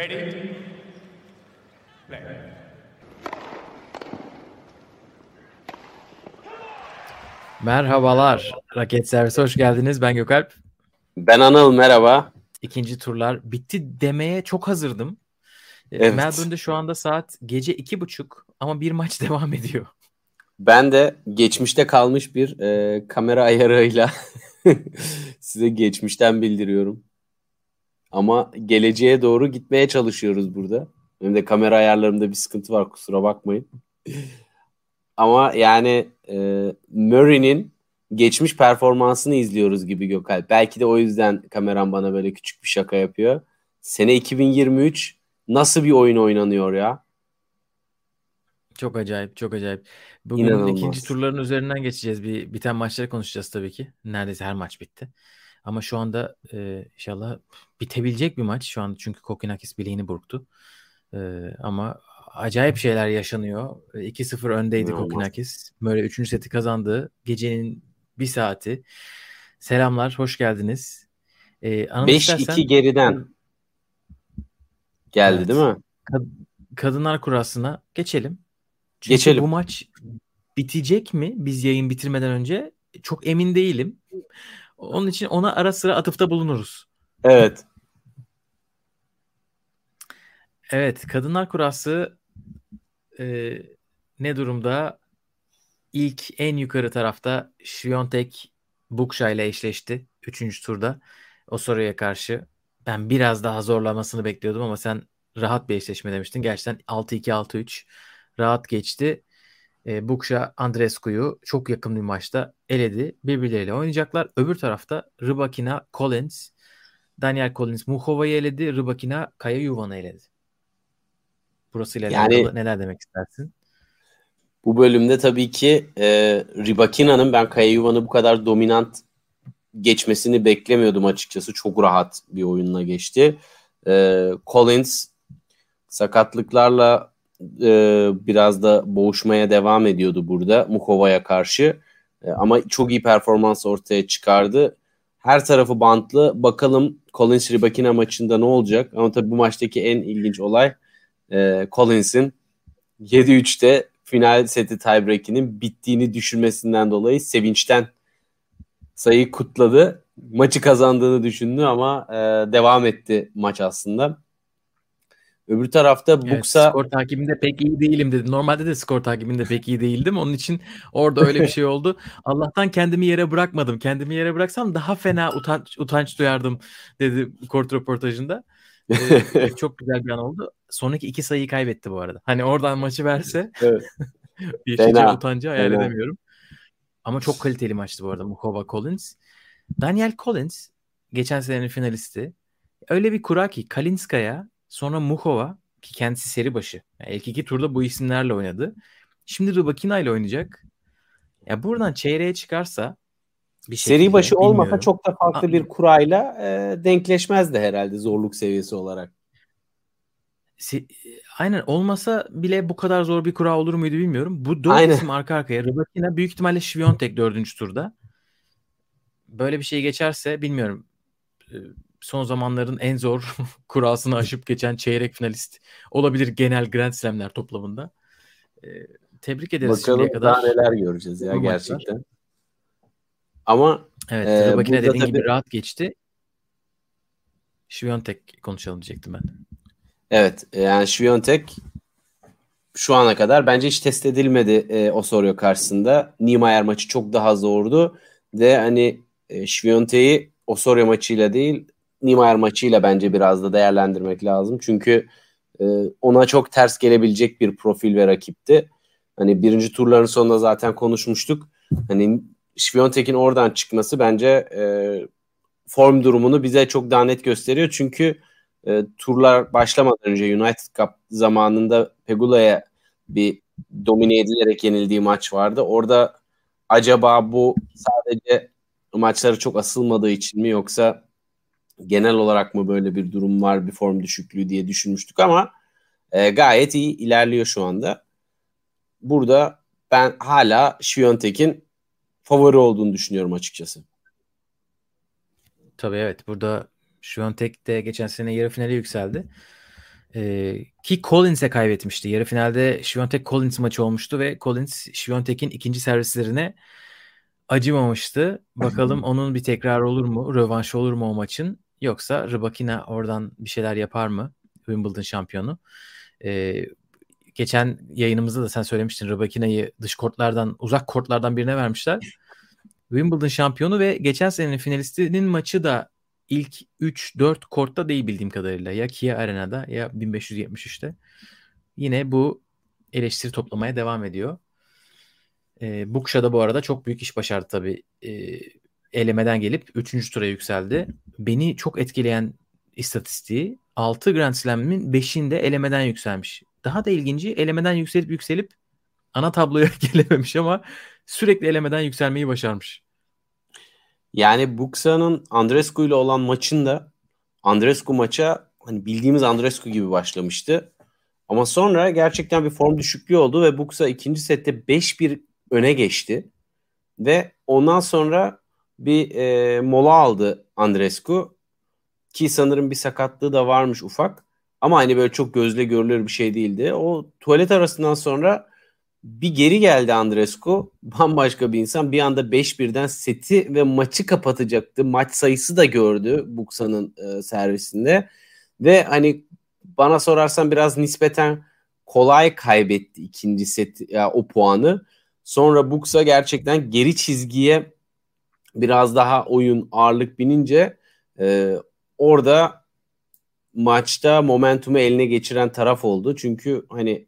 Ready? Play. Merhabalar. Raket Servisi hoş geldiniz. Ben Gökalp. Ben Anıl merhaba. İkinci turlar bitti demeye çok hazırdım. Ee, Evet. Melbourne'de şu anda saat gece iki buçuk ama bir maç devam ediyor. Ben de geçmişte kalmış bir e, kamera ayarıyla size geçmişten bildiriyorum. Ama geleceğe doğru gitmeye çalışıyoruz burada. Benim de kamera ayarlarımda bir sıkıntı var kusura bakmayın. Ama yani e, Murray'nin geçmiş performansını izliyoruz gibi Gökalp. Belki de o yüzden kameram bana böyle küçük bir şaka yapıyor. Sene 2023 nasıl bir oyun oynanıyor ya? Çok acayip, çok acayip. Bugün İnanılmaz. ikinci turların üzerinden geçeceğiz. Bir biten maçları konuşacağız tabii ki. Neredeyse her maç bitti. Ama şu anda e, inşallah bitebilecek bir maç şu an çünkü Kokinakis bileğini burktu. E, ama acayip şeyler yaşanıyor. E, 2-0 öndeydi. Kokinakis. Böyle 3. seti kazandı. Gecenin bir saati. Selamlar, hoş geldiniz. E, Anıl 5-2 istersen- geriden geldi Evet. değil mi? Kadınlar kurasına geçelim. Çünkü Geçelim. bu maç bitecek mi biz yayın bitirmeden önce? Çok emin değilim. Onun için ona ara sıra atıfta bulunuruz. Evet. Evet, Kadınlar Kurası e, ne durumda? İlk en yukarı tarafta Świątek Bukşa ile eşleşti. Üçüncü turda. Osoru'ya karşı. Ben biraz daha zorlamasını bekliyordum ama sen rahat bir eşleşme demiştin. Gerçekten 6-2-6-3 rahat geçti. E, Bukşa Andrescu'yu çok yakın bir maçta eledi. Birbirleriyle oynayacaklar. Öbür tarafta Rybakina Collins, Daniel Collins Muhova'yı eledi. Rybakina Kaya Yuvan'ı eledi. Burasıyla Yani- neler demek istersin? Bu bölümde tabii ki e, Rybakina'nın ben Kaya Yuvan'ı bu kadar dominant geçmesini beklemiyordum açıkçası. Çok rahat bir oyunla geçti. E, Collins sakatlıklarla e, biraz da boğuşmaya devam ediyordu burada Mukova'ya karşı. E, ama çok iyi performans ortaya çıkardı. Her tarafı bantlı. Bakalım Collins Rybakina maçında ne olacak? Ama tabii bu maçtaki en ilginç olay e, Collins'in 7-3'te final seti tiebreak'inin bittiğini düşünmesinden dolayı sevinçten sayıyı kutladı. Maçı kazandığını düşündü ama e, devam etti maç aslında. Öbür tarafta Evet, Buksa skor takibinde pek iyi değilim dedi. Normalde de skor takibinde pek iyi değildim. Onun için orada öyle bir şey oldu. Allah'tan kendimi yere bırakmadım. Kendimi yere bıraksam daha fena utanç, utanç duyardım dedi kort röportajında. Ee, çok güzel bir an oldu. Sonraki iki sayıyı kaybetti bu arada. Hani oradan maçı verse Evet. yaşayacağı Fena, utancı hayal fena. edemiyorum. Ama çok kaliteli maçtı bu arada Mukova Collins. Daniel Collins geçen senenin finalisti. Öyle bir kura ki Kalinskaya sonra Muhova ki kendisi seri başı. Yani ilk iki turda bu isimlerle oynadı. Şimdi Rybakina ile oynayacak. Ya buradan çeyreğe çıkarsa bir seri şekilde, başı olmasa bilmiyorum. çok da farklı Aa. bir kurayla e, denkleşmezdi herhalde zorluk seviyesi olarak. Se- Aynen olmasa bile bu kadar zor bir kura olur muydu bilmiyorum. Bu dört Aynen. isim arka arkaya. Rybakina büyük ihtimalle Świątek dördüncü turda. Böyle bir şey geçerse bilmiyorum. Son zamanların en zor kurasını aşıp geçen çeyrek finalist olabilir genel Grand Slam'ler toplamında. Ee, Tebrik ederiz Bakalım şimdiye kadar. daha neler göreceğiz ya maçlar. gerçekten. Ama Evet, Rybakina burada dediğin gibi tabii- rahat geçti. Świątek konuşalım diyecektim ben. Evet yani Świątek şu ana kadar bence hiç test edilmedi e, Osorio karşısında. Niemeyer maçı çok daha zordu ve hani e, Świątek'i Osorio maçıyla değil Niemeyer maçıyla bence biraz da değerlendirmek lazım. Çünkü e, ona çok ters gelebilecek bir profil ve rakipti. Hani birinci turların sonunda zaten konuşmuştuk. Hani Świątek'in oradan çıkması bence e, form durumunu bize çok daha net gösteriyor. Çünkü e, turlar başlamadan önce United Cup zamanında Pegula'ya bir domine edilerek yenildiği maç vardı. Orada acaba bu sadece maçları çok asılmadığı için mi yoksa genel olarak mı böyle bir durum var, bir form düşüklüğü diye düşünmüştük ama e, gayet iyi ilerliyor şu anda. Burada ben hala Świątek'in favori olduğunu düşünüyorum açıkçası. Tabii evet burada Świątek de geçen sene yarı finale yükseldi. E, ki Collins'e kaybetmişti. Yarı finalde Świątek Collins maçı olmuştu ve Collins Świątek'in ikinci servislerine acımamıştı. Bakalım onun bir tekrar olur mu? Rövanş olur mu o maçın? Yoksa Rybakina oradan bir şeyler yapar mı? Wimbledon şampiyonu. Ee, geçen yayınımızda da sen söylemiştin Rybakina'yı dış kortlardan, uzak kortlardan birine vermişler. Wimbledon şampiyonu ve geçen senenin finalistinin maçı da ilk 3-4 kortta değil bildiğim kadarıyla. Ya Kia Arena'da ya 1573'te. Yine bu eleştiri toplamaya devam ediyor. E, Bukşa da bu arada çok büyük iş başardı tabii. E, elemeden gelip 3. tura yükseldi. Beni çok etkileyen istatistiği 6 Grand Slam'in 5'inde elemeden yükselmiş. Daha da ilginci elemeden yükselip yükselip ana tabloya gelememiş ama sürekli elemeden yükselmeyi başarmış. Yani Buksa'nın Andrescu ile olan maçında Andrescu maça hani bildiğimiz Andrescu gibi başlamıştı. Ama sonra gerçekten bir form düşüklüğü oldu ve Buksa ikinci sette 5-1 öne geçti. Ve ondan sonra bir e, mola aldı Andrescu. Ki sanırım bir sakatlığı da varmış ufak. Ama hani böyle çok gözle görülür bir şey değildi. O tuvalet arasından sonra bir geri geldi Andrescu. Bambaşka bir insan. Bir anda 5-1'den seti ve maçı kapatacaktı. Maç sayısı da gördü Buksa'nın e, servisinde. Ve hani bana sorarsan biraz nispeten kolay kaybetti ikinci set ya o puanı. Sonra Buksa gerçekten geri çizgiye biraz daha oyun ağırlık binince e, orada maçta momentumu eline geçiren taraf oldu. Çünkü hani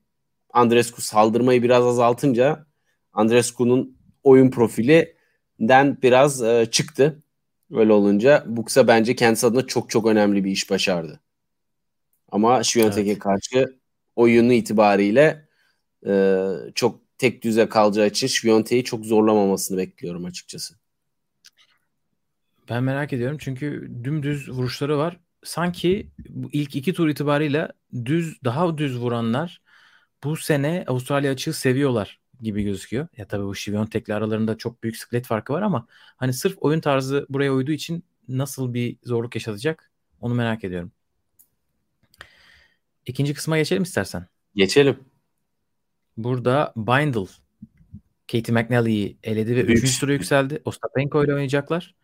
Andrescu saldırmayı biraz azaltınca Andrescu'nun oyun profilinden biraz e, çıktı. Öyle olunca Buksa bence kendisi adına çok çok önemli bir iş başardı. Ama Şiyontek'e evet. karşı oyunu itibariyle e, çok tek düze kalacağı için Şviyontek'i çok zorlamamasını bekliyorum açıkçası. Ben merak ediyorum çünkü dümdüz vuruşları var. Sanki bu ilk iki tur itibarıyla düz daha düz vuranlar bu sene Avustralya açığı seviyorlar gibi gözüküyor. Ya tabii bu Şiviyontek'le aralarında çok büyük sıklet farkı var ama hani sırf oyun tarzı buraya uyduğu için nasıl bir zorluk yaşatacak onu merak ediyorum. İkinci kısma geçelim istersen. Geçelim. Burada Bindle Katie McNally'yi eledi ve 3. tura yükseldi. Ostapenko ile oynayacaklar.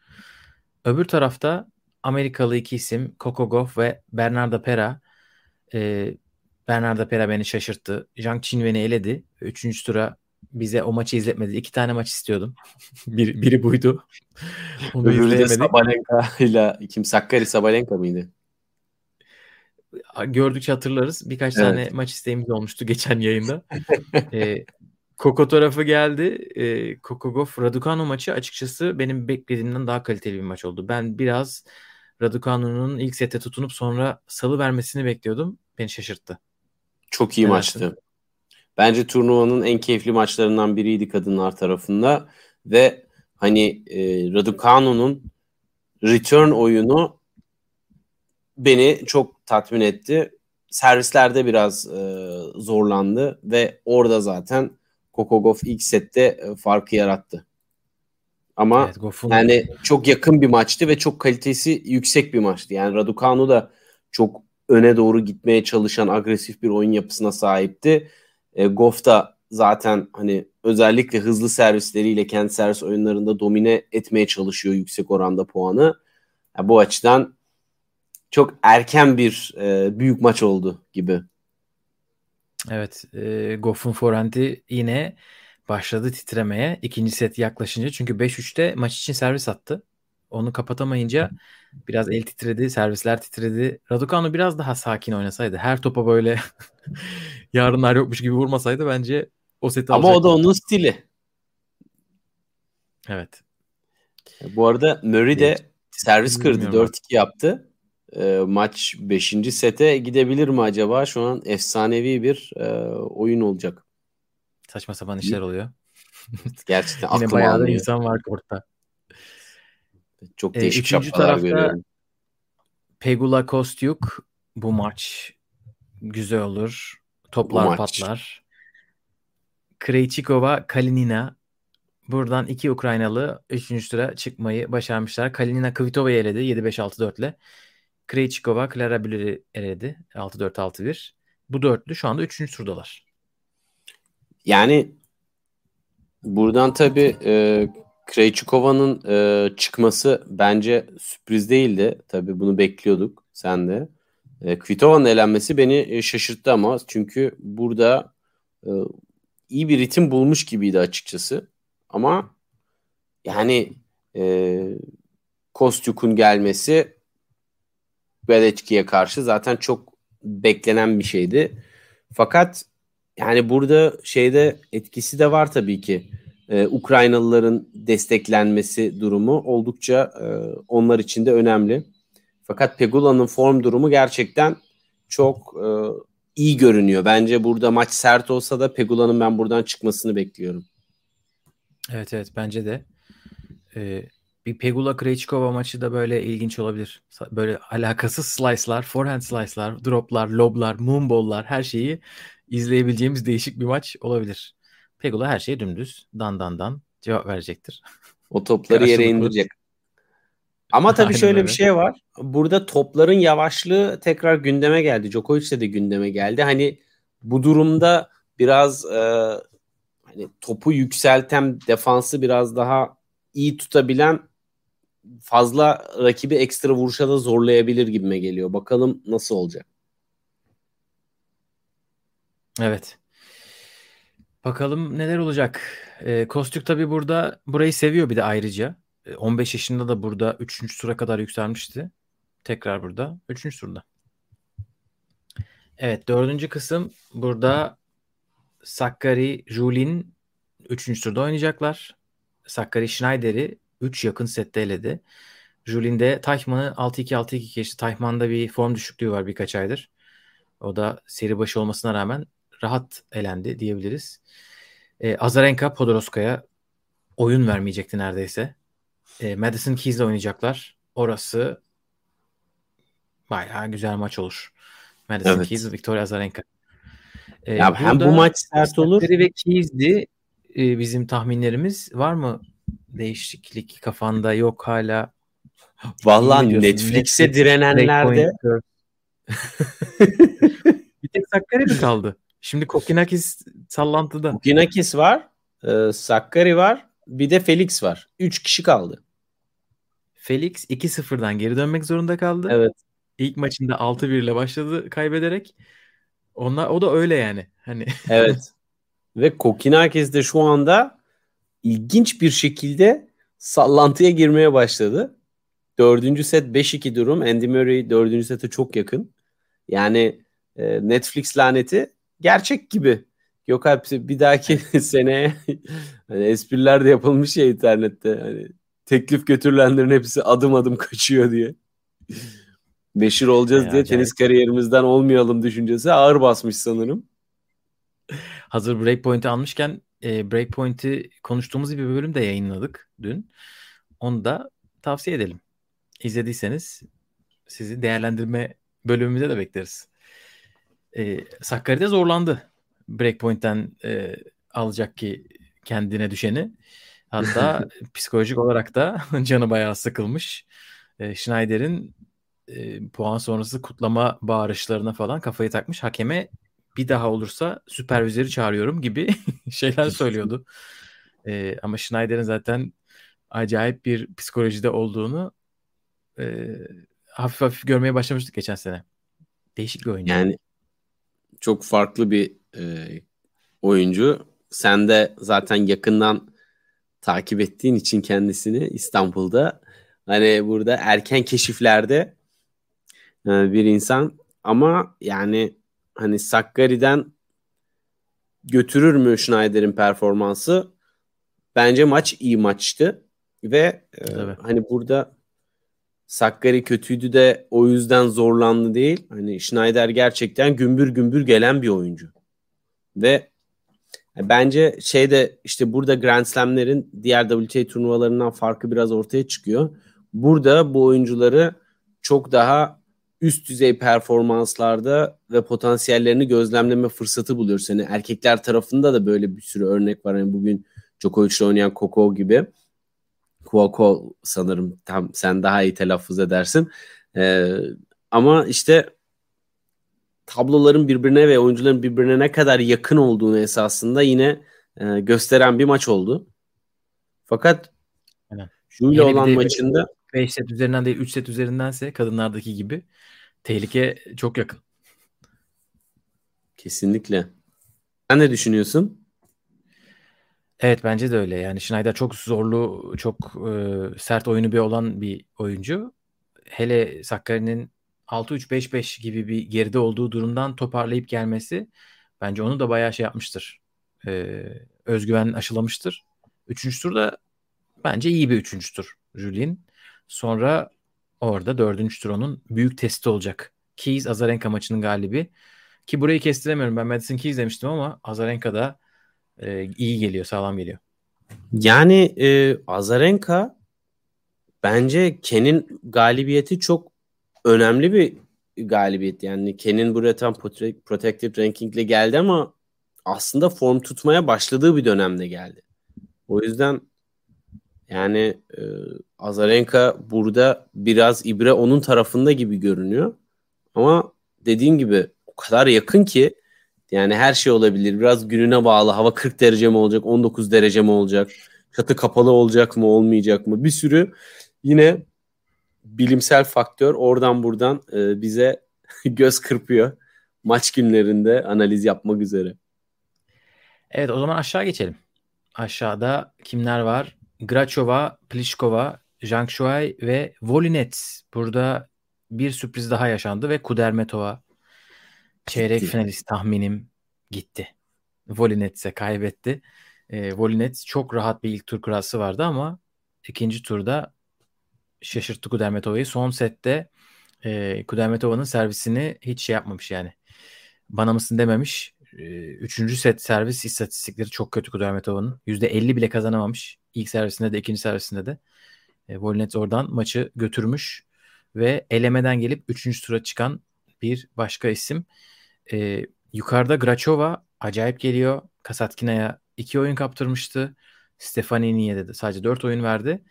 Öbür tarafta Amerikalı iki isim Coco Gauff ve Bernarda Pera. Ee, Bernarda Pera beni şaşırttı. Zhang Qinwen'i eledi. Üçüncü tura bize o maçı izletmedi. İki tane maç istiyordum. bir, biri buydu. Onu Öbürü de Sabalenka ile kim Sakkari Sabalenka mıydı? gördükçe hatırlarız. Birkaç evet. tane maç isteğimiz olmuştu geçen yayında. e, Koko tarafı geldi. E, Kokogov Raducanu maçı açıkçası benim beklediğimden daha kaliteli bir maç oldu. Ben biraz Raducanu'nun ilk sette tutunup sonra salı vermesini bekliyordum. Beni şaşırttı. Çok iyi evet. maçtı. Bence turnuvanın en keyifli maçlarından biriydi kadınlar tarafında ve hani e, Raducanu'nun return oyunu beni çok tatmin etti. Servislerde biraz e, zorlandı ve orada zaten Kokogov ilk sette e, farkı yarattı. Ama evet, yani çok yakın bir maçtı ve çok kalitesi yüksek bir maçtı. Yani Raducanu da çok öne doğru gitmeye çalışan agresif bir oyun yapısına sahipti. E, Goff da zaten hani özellikle hızlı servisleriyle kendi servis oyunlarında domine etmeye çalışıyor yüksek oranda puanı. Yani bu açıdan çok erken bir e, büyük maç oldu gibi. Evet, e, Goff'un forehand'i yine başladı titremeye. İkinci set yaklaşınca çünkü 5-3'te maç için servis attı. Onu kapatamayınca biraz el titredi, servisler titredi. Raducanu biraz daha sakin oynasaydı, her topa böyle yarınlar yokmuş gibi vurmasaydı bence o seti Ama alacaktı. o da onun stili. Evet. Bu arada Murray de servis kırdı. 4-2 yaptı e, maç 5. sete gidebilir mi acaba? Şu an efsanevi bir e, oyun olacak. Saçma sapan işler oluyor. Gerçekten Yine bayağı da insan var kortta. Çok e, değişik şapkalar tarafta görüyorum. Pegula Kostyuk bu maç güzel olur. Toplar maç. patlar. Krejcikova Kalinina buradan iki Ukraynalı 3. tura çıkmayı başarmışlar. Kalinina Kvitova'yı eledi 7-5-6-4 ile. Krejcikova, Clara Büller'i eledi. 6-4-6-1. Bu dörtlü şu anda 3. turdalar. Yani buradan tabii e, Krejcikova'nın e, çıkması bence sürpriz değildi. Tabii bunu bekliyorduk sen de. E, Kvitova'nın elenmesi beni e, şaşırttı ama çünkü burada e, iyi bir ritim bulmuş gibiydi açıkçası. Ama yani e, Kostyuk'un gelmesi Beleçki'ye karşı zaten çok beklenen bir şeydi. Fakat yani burada şeyde etkisi de var tabii ki. Ee, Ukraynalıların desteklenmesi durumu oldukça e, onlar için de önemli. Fakat Pegula'nın form durumu gerçekten çok e, iyi görünüyor. Bence burada maç sert olsa da Pegula'nın ben buradan çıkmasını bekliyorum. Evet evet bence de. Ee, bir Pegula Krejcikova maçı da böyle ilginç olabilir. Böyle alakasız slice'lar, forehand slice'lar, drop'lar, lob'lar, moonball'lar her şeyi izleyebileceğimiz değişik bir maç olabilir. Pegula her şeyi dümdüz dan dan dan cevap verecektir. O topları yere indirecek. Ama tabii Aynen şöyle öyle. bir şey var. Burada topların yavaşlığı tekrar gündeme geldi. Djokovic'te de gündeme geldi. Hani bu durumda biraz e, hani topu yükselten defansı biraz daha iyi tutabilen fazla rakibi ekstra vuruşa da zorlayabilir gibime geliyor. Bakalım nasıl olacak. Evet. Bakalım neler olacak. E, Kostük tabi burada burayı seviyor bir de ayrıca. E, 15 yaşında da burada 3. tura kadar yükselmişti. Tekrar burada 3. turda. Evet dördüncü kısım burada Sakkari, Julin 3. turda oynayacaklar. Sakkari Schneider'i 3 yakın sette eledi. Julin de Taychman'ı 6-2 6-2 geçti. Taychman'da bir form düşüklüğü var birkaç aydır. O da seri başı olmasına rağmen rahat elendi diyebiliriz. E, Azarenka Podoroska'ya oyun vermeyecekti neredeyse. E, Madison Keys'le oynayacaklar. Orası bayağı güzel maç olur. Madison evet. Keys, Victoria Azarenka. E, ya hem bu maç sert olur. ve Keys'di e, bizim tahminlerimiz. Var mı değişiklik kafanda? Yok hala. Vallahi Netflix'e Netflix, direnenlerde bir tek Sakkari mi kaldı? Şimdi Kokinakis sallantıda. Kokinakis var. E, Sakkari var. Bir de Felix var. Üç kişi kaldı. Felix 2-0'dan geri dönmek zorunda kaldı. Evet. İlk maçında 6-1 ile başladı kaybederek. Onlar, o da öyle yani. Hani Evet. Ve Kokinakis de şu anda ilginç bir şekilde sallantıya girmeye başladı. Dördüncü set 5-2 durum. Andy Murray dördüncü sete çok yakın. Yani e, Netflix laneti gerçek gibi. Yok abi bir dahaki seneye hani espriler de yapılmış ya internette. Hani teklif götürülenlerin hepsi adım adım kaçıyor diye. Beşir olacağız ya, diye acayip. tenis kariyerimizden olmayalım düşüncesi ağır basmış sanırım. Hazır Breakpoint'i almışken e, Breakpoint'i konuştuğumuz bir bölüm de yayınladık dün. Onu da tavsiye edelim. İzlediyseniz sizi değerlendirme bölümümüze de bekleriz. E, Sakkari'de zorlandı. Breakpoint'ten e, alacak ki kendine düşeni. Hatta psikolojik olarak da canı bayağı sıkılmış. E, Schneider'in e, puan sonrası kutlama bağırışlarına falan kafayı takmış. Hakeme bir daha olursa süpervizörü çağırıyorum gibi şeyler söylüyordu. E, ama Schneider'in zaten acayip bir psikolojide olduğunu e, hafif hafif görmeye başlamıştık geçen sene. Değişik bir oyuncu. Yani çok farklı bir e, oyuncu. Sen de zaten yakından takip ettiğin için kendisini İstanbul'da hani burada erken keşiflerde e, bir insan ama yani hani Sakkari'den götürür mü Schneider'in performansı? Bence maç iyi maçtı ve e, hani burada Sakkari kötüydü de o yüzden zorlandı değil. Hani Schneider gerçekten gümbür gümbür gelen bir oyuncu. Ve bence şeyde işte burada Grand Slam'lerin diğer WTA turnuvalarından farkı biraz ortaya çıkıyor. Burada bu oyuncuları çok daha üst düzey performanslarda ve potansiyellerini gözlemleme fırsatı buluyoruz. Yani erkekler tarafında da böyle bir sürü örnek var. Yani bugün Djokovic'le oynayan Koko gibi. Kuoko sanırım tam sen daha iyi telaffuz edersin. Ee, ama işte tabloların birbirine ve oyuncuların birbirine ne kadar yakın olduğunu esasında yine e, gösteren bir maç oldu. Fakat. Julie olan maçında 5 set üzerinden değil 3 set üzerindense kadınlardaki gibi tehlike çok yakın. Kesinlikle. Sen ne düşünüyorsun? Evet bence de öyle. Yani Schneider çok zorlu, çok e, sert oyunu bir olan bir oyuncu. Hele Sakkari'nin 6-3-5-5 gibi bir geride olduğu durumdan toparlayıp gelmesi bence onu da bayağı şey yapmıştır. E, özgüven aşılamıştır. Üçüncü turda bence iyi bir üçüncü tur Julien. Sonra orada dördüncü tur onun büyük testi olacak. Keys Azarenka maçının galibi. Ki burayı kestiremiyorum. Ben Madison Keys demiştim ama Azarenka da e, iyi geliyor, sağlam geliyor. Yani e, Azarenka bence Ken'in galibiyeti çok önemli bir galibiyet. Yani Ken'in buraya tam protected ranking ile geldi ama aslında form tutmaya başladığı bir dönemde geldi. O yüzden yani e, Azarenka burada biraz ibre onun tarafında gibi görünüyor. Ama dediğim gibi o kadar yakın ki yani her şey olabilir. Biraz gününe bağlı. Hava 40 derece mi olacak, 19 derece mi olacak? Çatı kapalı olacak mı, olmayacak mı? Bir sürü yine bilimsel faktör oradan buradan e, bize göz kırpıyor. Maç günlerinde analiz yapmak üzere. Evet o zaman aşağı geçelim. Aşağıda kimler var? Grachova, Pliskova, Zhang Shuai ve Volinet. Burada bir sürpriz daha yaşandı ve Kudermetova çeyrek gitti. finalist tahminim gitti. Volinet ise kaybetti. E, Volinet çok rahat bir ilk tur kurası vardı ama ikinci turda şaşırttı Kudermetova'yı. Son sette e, Kudermetova'nın servisini hiç şey yapmamış yani. Bana mısın dememiş. Üçüncü set servis istatistikleri çok kötü Kudermetova'nın. %50 bile kazanamamış. İlk servisinde de ikinci servisinde de. E, Volinet oradan maçı götürmüş ve elemeden gelip üçüncü tura çıkan bir başka isim. E, yukarıda Grachova acayip geliyor. Kasatkina'ya iki oyun kaptırmıştı. Stefanini'ye de sadece dört oyun verdi.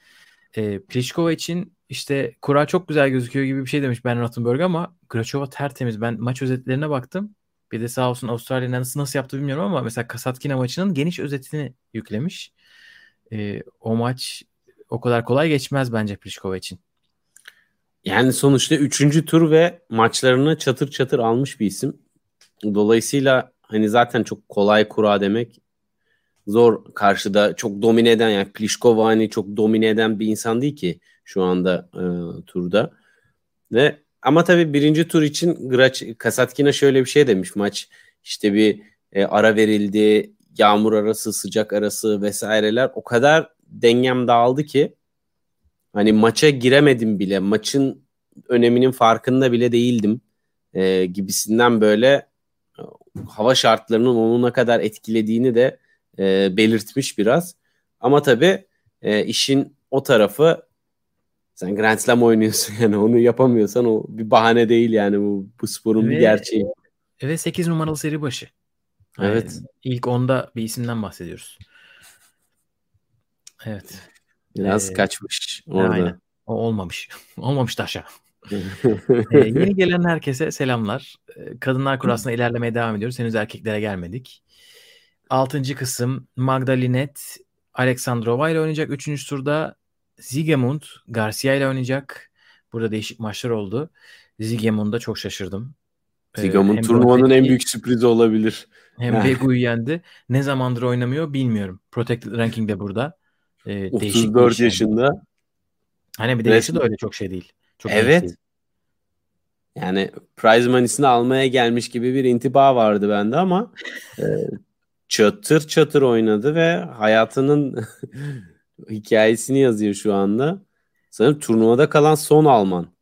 E, Pliskova için işte kura çok güzel gözüküyor gibi bir şey demiş Ben Rottenberg ama Grachova tertemiz. Ben maç özetlerine baktım. Bir de sağ olsun Avustralya'nın nasıl, nasıl yaptı bilmiyorum ama mesela Kasatkina maçının geniş özetini yüklemiş. E, o maç o kadar kolay geçmez bence Pliskova için. Yani sonuçta üçüncü tur ve maçlarını çatır çatır almış bir isim. Dolayısıyla hani zaten çok kolay kura demek zor karşıda çok domine eden yani Pliskova hani çok domine eden bir insan değil ki şu anda e, turda. Ve ama tabii birinci tur için Graç Kasatkina şöyle bir şey demiş maç işte bir e, ara verildi yağmur arası sıcak arası vesaireler o kadar dengem dağıldı ki hani maça giremedim bile maçın öneminin farkında bile değildim e, gibisinden böyle hava şartlarının onu ne kadar etkilediğini de e, belirtmiş biraz. Ama tabii e, işin o tarafı sen Grand Slam oynuyorsun yani onu yapamıyorsan o bir bahane değil yani bu, bu sporun ve, bir gerçeği. Ve 8 numaralı seri başı. Yani evet. İlk onda bir isimden bahsediyoruz. Evet. Biraz ee, kaçmış orada. Aynen. O olmamış. Olmamış aşağı. ee, yeni gelen herkese selamlar. Kadınlar kurasına ilerlemeye devam ediyoruz. Henüz erkeklere gelmedik. Altıncı kısım Magdalinet Aleksandrova ile oynayacak. Üçüncü turda Zigemund Garcia ile oynayacak. Burada değişik maçlar oldu. Zigemund'a çok şaşırdım. Zigemund ee, turnuvanın en büyük sürprizi olabilir. Hem Begu'yu yendi. Ne zamandır oynamıyor bilmiyorum. Protected Ranking de burada. Ee, 34 yaşında. Hani bir de yaşı da öyle çok şey değil. Çok evet. Değil. Yani prize money'sini almaya gelmiş gibi bir intiba vardı bende ama e, çatır çatır oynadı ve hayatının hikayesini yazıyor şu anda. Sanırım turnuvada kalan son Alman.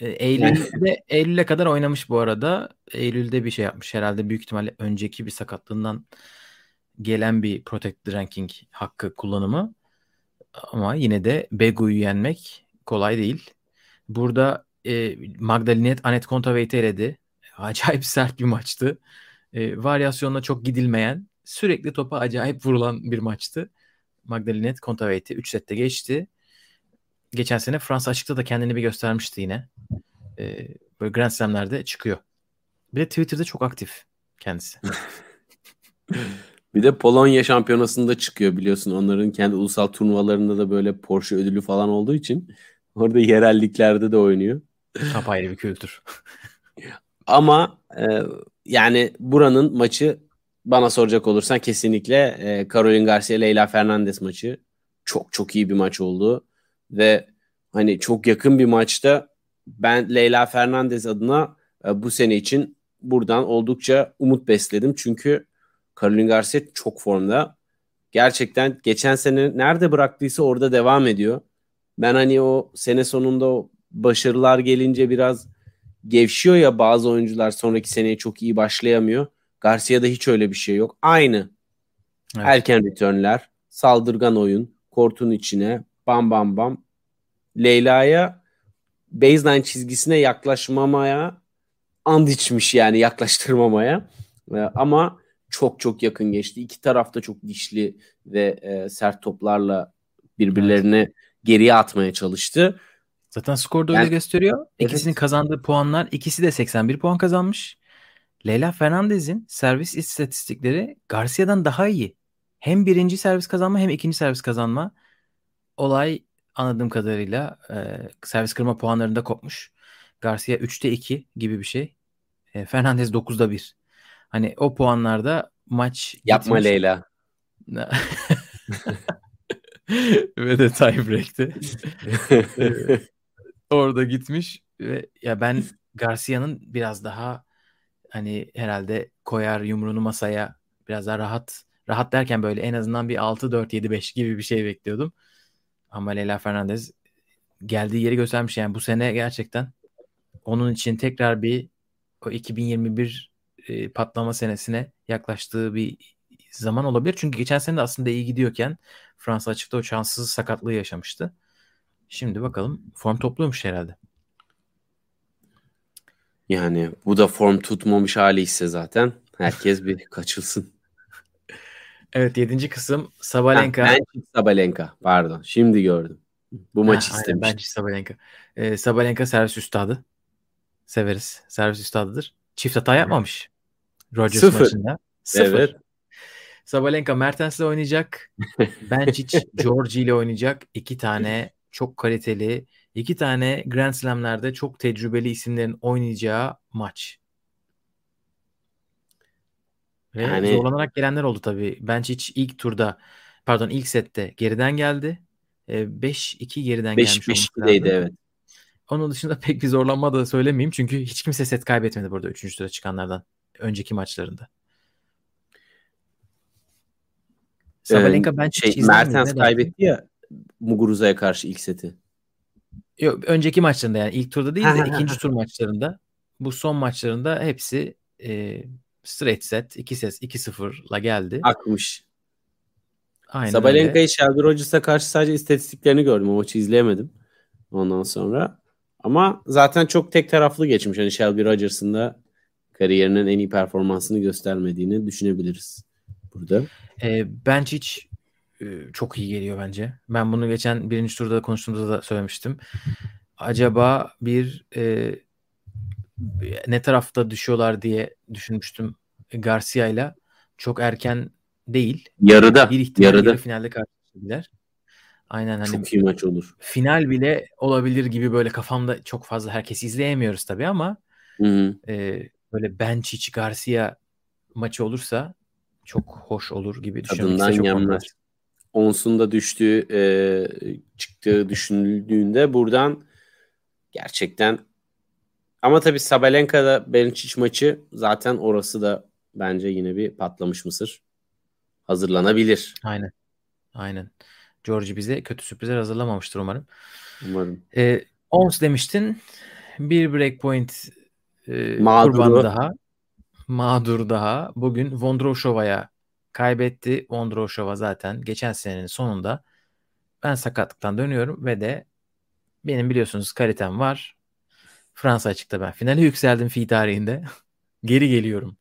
E, Eylül'de Eylül'e kadar oynamış bu arada. Eylül'de bir şey yapmış. Herhalde büyük ihtimalle önceki bir sakatlığından gelen bir protected ranking hakkı kullanımı. Ama yine de Begu'yu yenmek kolay değil. Burada e, Magdalinet Anet Kontaveit eledi. Acayip sert bir maçtı. E, varyasyonla çok gidilmeyen, sürekli topa acayip vurulan bir maçtı. Magdalinet Kontaveit'i 3 sette geçti. Geçen sene Fransa açıkta da kendini bir göstermişti yine. e, böyle Grand Slam'lerde çıkıyor. Bir de Twitter'da çok aktif kendisi. Bir de Polonya şampiyonasında çıkıyor biliyorsun. Onların kendi ulusal turnuvalarında da böyle Porsche ödülü falan olduğu için orada yerelliklerde de oynuyor. Apayrı bir kültür. Ama e, yani buranın maçı bana soracak olursan kesinlikle e, Caroline Garcia Leyla Fernandez maçı çok çok iyi bir maç oldu ve hani çok yakın bir maçta ben Leyla Fernandez adına e, bu sene için buradan oldukça umut besledim çünkü Caroline Garcia çok formda. Gerçekten geçen sene nerede bıraktıysa orada devam ediyor. Ben hani o sene sonunda o başarılar gelince biraz gevşiyor ya bazı oyuncular sonraki seneye çok iyi başlayamıyor. Garcia'da hiç öyle bir şey yok. Aynı. Evet. Erken returnler, saldırgan oyun, kortun içine bam bam bam. Leyla'ya baseline çizgisine yaklaşmamaya and içmiş yani yaklaştırmamaya. Ee, ama çok çok yakın geçti. İki tarafta çok dişli ve e, sert toplarla birbirlerini evet. geriye atmaya çalıştı. Zaten skor da yani, öyle gösteriyor. İkisinin evet. kazandığı puanlar ikisi de 81 puan kazanmış. Leyla Fernandez'in servis istatistikleri Garcia'dan daha iyi. Hem birinci servis kazanma hem ikinci servis kazanma. Olay anladığım kadarıyla e, servis kırma puanlarında kopmuş. Garcia 3'te 2 gibi bir şey. E, Fernandez 9'da 1. Hani o puanlarda maç Yapma gitmiş. Leyla. Ve de tiebreak'te. Orada gitmiş ve ya ben Garcia'nın biraz daha hani herhalde koyar yumruğunu masaya biraz daha rahat rahat derken böyle en azından bir 6-4-7-5 gibi bir şey bekliyordum. Ama Leyla Fernandez geldiği yeri göstermiş yani bu sene gerçekten onun için tekrar bir o 2021 e, patlama senesine yaklaştığı bir zaman olabilir. Çünkü geçen sene de aslında iyi gidiyorken Fransa açıkta o şanssız sakatlığı yaşamıştı. Şimdi bakalım form topluyormuş herhalde. Yani bu da form tutmamış hali ise zaten herkes bir kaçılsın. Evet yedinci kısım Sabalenka. Ha, Sabalenka pardon şimdi gördüm. Bu maçı ha, istemiş. Bence Sabalenka. Ee, Sabalenka servis üstadı. Severiz. Servis üstadıdır. Çift hata yapmamış. Rogers Sıfır. maçında. Sıfır. Evet. Sabalenka Mertens'le oynayacak. Bencic Georgi ile oynayacak. İki tane çok kaliteli, iki tane Grand Slam'lerde çok tecrübeli isimlerin oynayacağı maç. Ve yani... zorlanarak gelenler oldu tabii. Bencic ilk turda pardon ilk sette geriden geldi. 5-2 geriden 5, gelmiş 5-2'deydi evet. Onun dışında pek bir zorlanma da söylemeyeyim. Çünkü hiç kimse set kaybetmedi burada 3. tura çıkanlardan. Önceki maçlarında. Sabalenka ee, ben şey, Mertens kaybetti ya Muguruza'ya karşı ilk seti. Yok önceki maçlarında yani ilk turda değil de ikinci tur maçlarında bu son maçlarında hepsi e, straight set 2 ses 2-0'la geldi. Akmış. Aynen Sabalenka'yı Shelby Rogers'a karşı sadece istatistiklerini gördüm. O maçı izleyemedim. Ondan sonra. Ama zaten çok tek taraflı geçmiş. Hani Shelby Rogers'ın da kariyerinin en iyi performansını göstermediğini düşünebiliriz burada. E, Benčić e, çok iyi geliyor bence. Ben bunu geçen birinci turda konuştuğumuzda da söylemiştim. Acaba bir e, ne tarafta düşüyorlar diye düşünmüştüm Garcia ile. Çok erken değil. Yarıda. Bir ihtimal yarıda. yarı finalde karşılaşabilirler. Aynen hani çok iyi maç olur. Final bile olabilir gibi böyle kafamda çok fazla herkes izleyemiyoruz tabii ama Hı-hı. e, böyle Benčić Garcia maçı olursa çok hoş olur gibi düşünüyorum. Tadından yenmez. Ons'un da düştüğü e, çıktığı düşünüldüğünde buradan gerçekten ama tabii Sabalenka'da Bencic maçı zaten orası da bence yine bir patlamış mısır. Hazırlanabilir. Aynen. Aynen. George bize kötü sürprizler hazırlamamıştır umarım. Umarım. Ee, Ons demiştin. Bir breakpoint e, kurbanı daha mağdur daha bugün Vondroushova'ya kaybetti. Vondroushova zaten geçen senenin sonunda ben sakatlıktan dönüyorum ve de benim biliyorsunuz kalitem var. Fransa açıkta ben finale yükseldim fi tarihinde. Geri geliyorum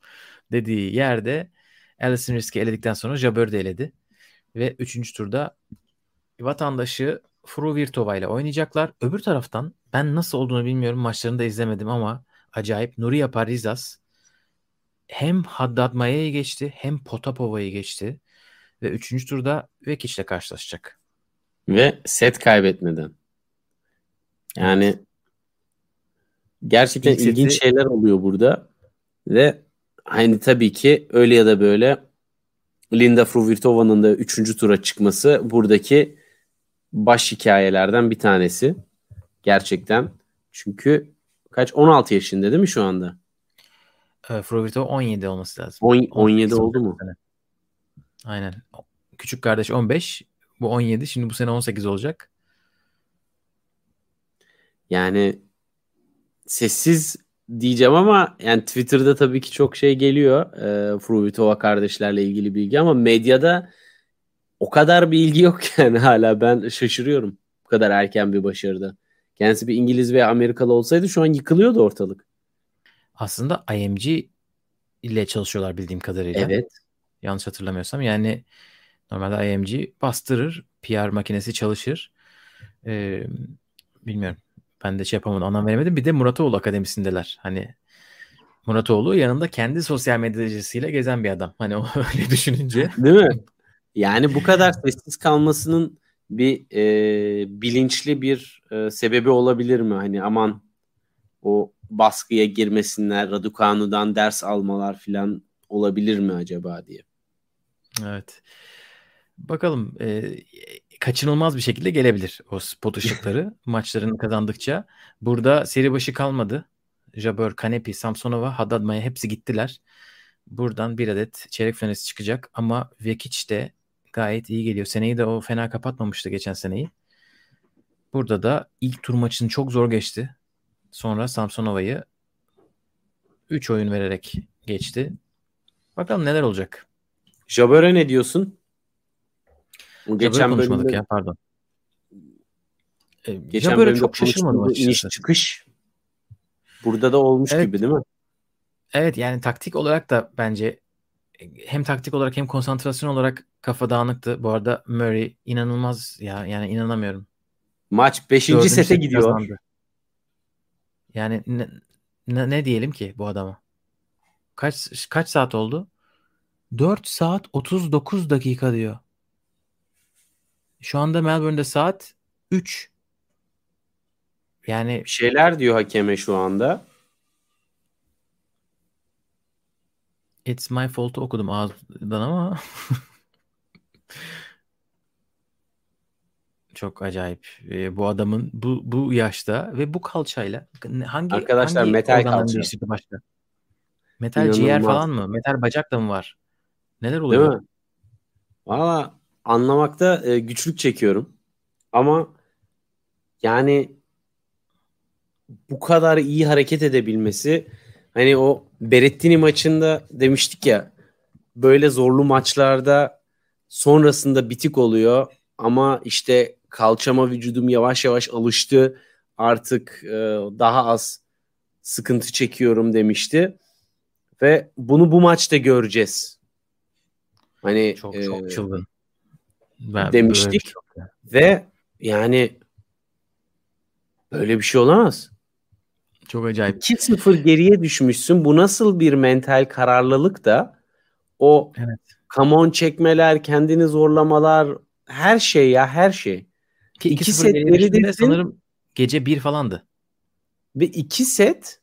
dediği yerde Alison Risk'i eledikten sonra Jabeur de eledi. Ve 3. turda vatandaşı Fruvirtova ile oynayacaklar. Öbür taraftan ben nasıl olduğunu bilmiyorum. Maçlarını da izlemedim ama acayip. Nuria Parizas hem Haddad Maya'yı geçti hem Potapova'yı geçti. Ve üçüncü turda Vekic ile karşılaşacak. Ve set kaybetmeden. Yani evet. gerçekten İlk ilginç seti... şeyler oluyor burada. Ve hani tabii ki öyle ya da böyle Linda Fruvirtova'nın da üçüncü tura çıkması buradaki baş hikayelerden bir tanesi. Gerçekten. Çünkü kaç 16 yaşında değil mi şu anda? E, Fruvirtova 17 olması lazım. 10, 17 oldu mu? Sene. Aynen. Küçük kardeş 15. Bu 17. Şimdi bu sene 18 olacak. Yani sessiz diyeceğim ama yani Twitter'da tabii ki çok şey geliyor. E, Fruitova kardeşlerle ilgili bilgi ama medyada o kadar bir ilgi yok yani hala ben şaşırıyorum. Bu kadar erken bir başarıda. Kendisi bir İngiliz veya Amerikalı olsaydı şu an yıkılıyordu ortalık. Aslında IMG ile çalışıyorlar bildiğim kadarıyla. Evet. Yanlış hatırlamıyorsam. Yani normalde IMG bastırır. PR makinesi çalışır. Ee, bilmiyorum. Ben de şey yapamadım. Anlam veremedim. Bir de Muratoğlu Akademisi'ndeler. Hani Muratoğlu yanında kendi sosyal medyacısıyla gezen bir adam. Hani o öyle düşününce. Değil mi? Yani bu kadar sessiz kalmasının bir e, bilinçli bir e, sebebi olabilir mi? Hani aman o baskıya girmesinler, Raducanu'dan ders almalar falan olabilir mi acaba diye. Evet. Bakalım e, kaçınılmaz bir şekilde gelebilir o spot ışıkları maçlarını kazandıkça. Burada seri başı kalmadı. Jabeur, Kanepi, Samsonova, Haddad Maya hepsi gittiler. Buradan bir adet çeyrek finalist çıkacak ama Vekic de gayet iyi geliyor. Seneyi de o fena kapatmamıştı geçen seneyi. Burada da ilk tur maçını çok zor geçti. Sonra Samsonova'yı 3 oyun vererek geçti. Bakalım neler olacak. Jabeur'e ne diyorsun? Geçen konuşmadık bölümde... ya pardon. Ee, geçen Jabeur'e çok şaşırmadım açıkçası. çıkış burada da olmuş evet. gibi değil mi? Evet yani taktik olarak da bence hem taktik olarak hem konsantrasyon olarak kafa dağınıktı. Bu arada Murray inanılmaz ya yani inanamıyorum. Maç 5. sete gidiyor. Kazandı. Yani ne, ne, ne diyelim ki bu adama? Kaç kaç saat oldu? 4 saat 39 dakika diyor. Şu anda Melbourne'de saat 3. Yani şeyler diyor hakeme şu anda. It's my fault'u okudum ağızdan ama çok acayip. Ee, bu adamın bu bu yaşta ve bu kalçayla hangi Arkadaşlar hangi metal kalça. başka? Metal İnanılmaz. ciğer falan mı? Metal bacak da mı var? Neler oluyor? Değil mi? Valla anlamakta e, güçlük çekiyorum. Ama yani bu kadar iyi hareket edebilmesi hani o Berettini maçında demiştik ya böyle zorlu maçlarda sonrasında bitik oluyor ama işte kalçama vücudum yavaş yavaş alıştı artık e, daha az sıkıntı çekiyorum demişti ve bunu bu maçta göreceğiz. Hani çok e, çok çılgın. Ben demiştik çok ve yani böyle bir şey olamaz. Çok acayip. 2-0 geriye düşmüşsün. Bu nasıl bir mental kararlılık da o evet. kamon çekmeler, kendini zorlamalar, her şey ya her şey. Ki iki, iki set geride sanırım gece bir falandı. Ve iki set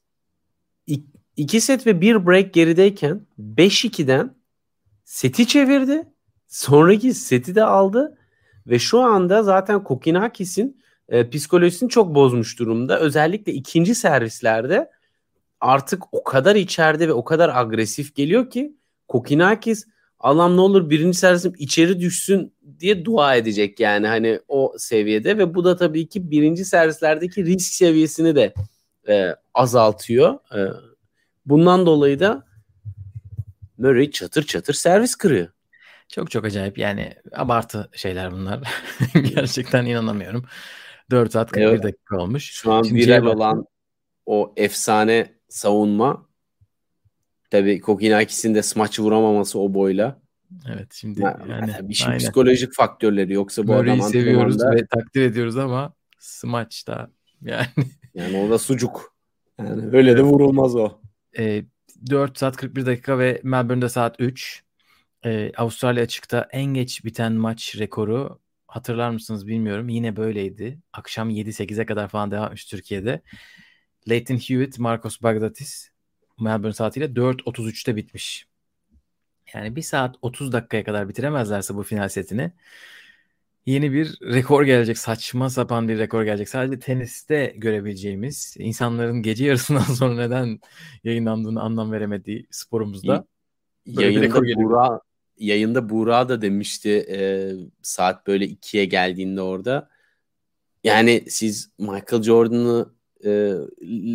iki set ve bir break gerideyken 5-2'den seti çevirdi. Sonraki seti de aldı ve şu anda zaten Kokinakis'in e, psikolojisini çok bozmuş durumda. Özellikle ikinci servislerde artık o kadar içeride ve o kadar agresif geliyor ki Kokinakis Allah'ım ne olur birinci servisim içeri düşsün diye dua edecek yani hani o seviyede ve bu da tabii ki birinci servislerdeki risk seviyesini de e, azaltıyor. E, bundan dolayı da Murray çatır çatır servis kırıyor. Çok çok acayip yani abartı şeyler bunlar. Gerçekten inanamıyorum. 4 saat 41 evet. dakika olmuş. Şu an Şimdi viral olan o efsane savunma tabii Kokinakis'in de smaç vuramaması o boyla. Evet şimdi yani, yani bir şey psikolojik faktörleri yoksa bu Murray'i adam seviyoruz ve takdir ediyoruz ama smaç da yani Yani orada sucuk. Yani öyle de vurulmaz o. E, 4 saat 41 dakika ve Melbourne'de saat 3. E, Avustralya açıkta en geç biten maç rekoru hatırlar mısınız bilmiyorum. Yine böyleydi. Akşam 7-8'e kadar falan devam etmiş Türkiye'de. Leighton Hewitt, Marcos Bagdatis Melbourne saatiyle 4.33'te bitmiş. Yani 1 saat 30 dakikaya kadar bitiremezlerse bu final setini yeni bir rekor gelecek. Saçma sapan bir rekor gelecek. Sadece teniste görebileceğimiz, insanların gece yarısından sonra neden yayınlandığını anlam veremediği sporumuzda. Yayında Buğra, yayında Buğra da demişti e, saat böyle ikiye geldiğinde orada. Yani siz Michael Jordan'ı, e,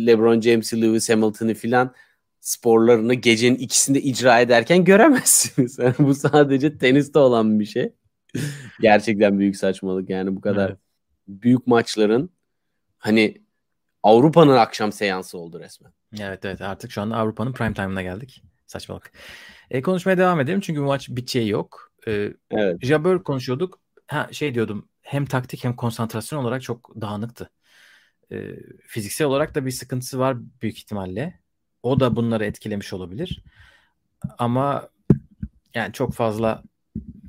LeBron James'i, Lewis Hamilton'ı filan sporlarını gecenin ikisinde icra ederken göremezsiniz. Yani bu sadece teniste olan bir şey. Gerçekten büyük saçmalık yani bu kadar evet. büyük maçların hani Avrupa'nın akşam seansı oldu resmen. Evet evet artık şu anda Avrupa'nın prime time'ına geldik. Saçmalık. E, konuşmaya devam edelim çünkü bu maç biteceği yok. E, evet. Jabber konuşuyorduk. Ha şey diyordum hem taktik hem konsantrasyon olarak çok dağınıktı. E, fiziksel olarak da bir sıkıntısı var büyük ihtimalle. O da bunları etkilemiş olabilir. Ama yani çok fazla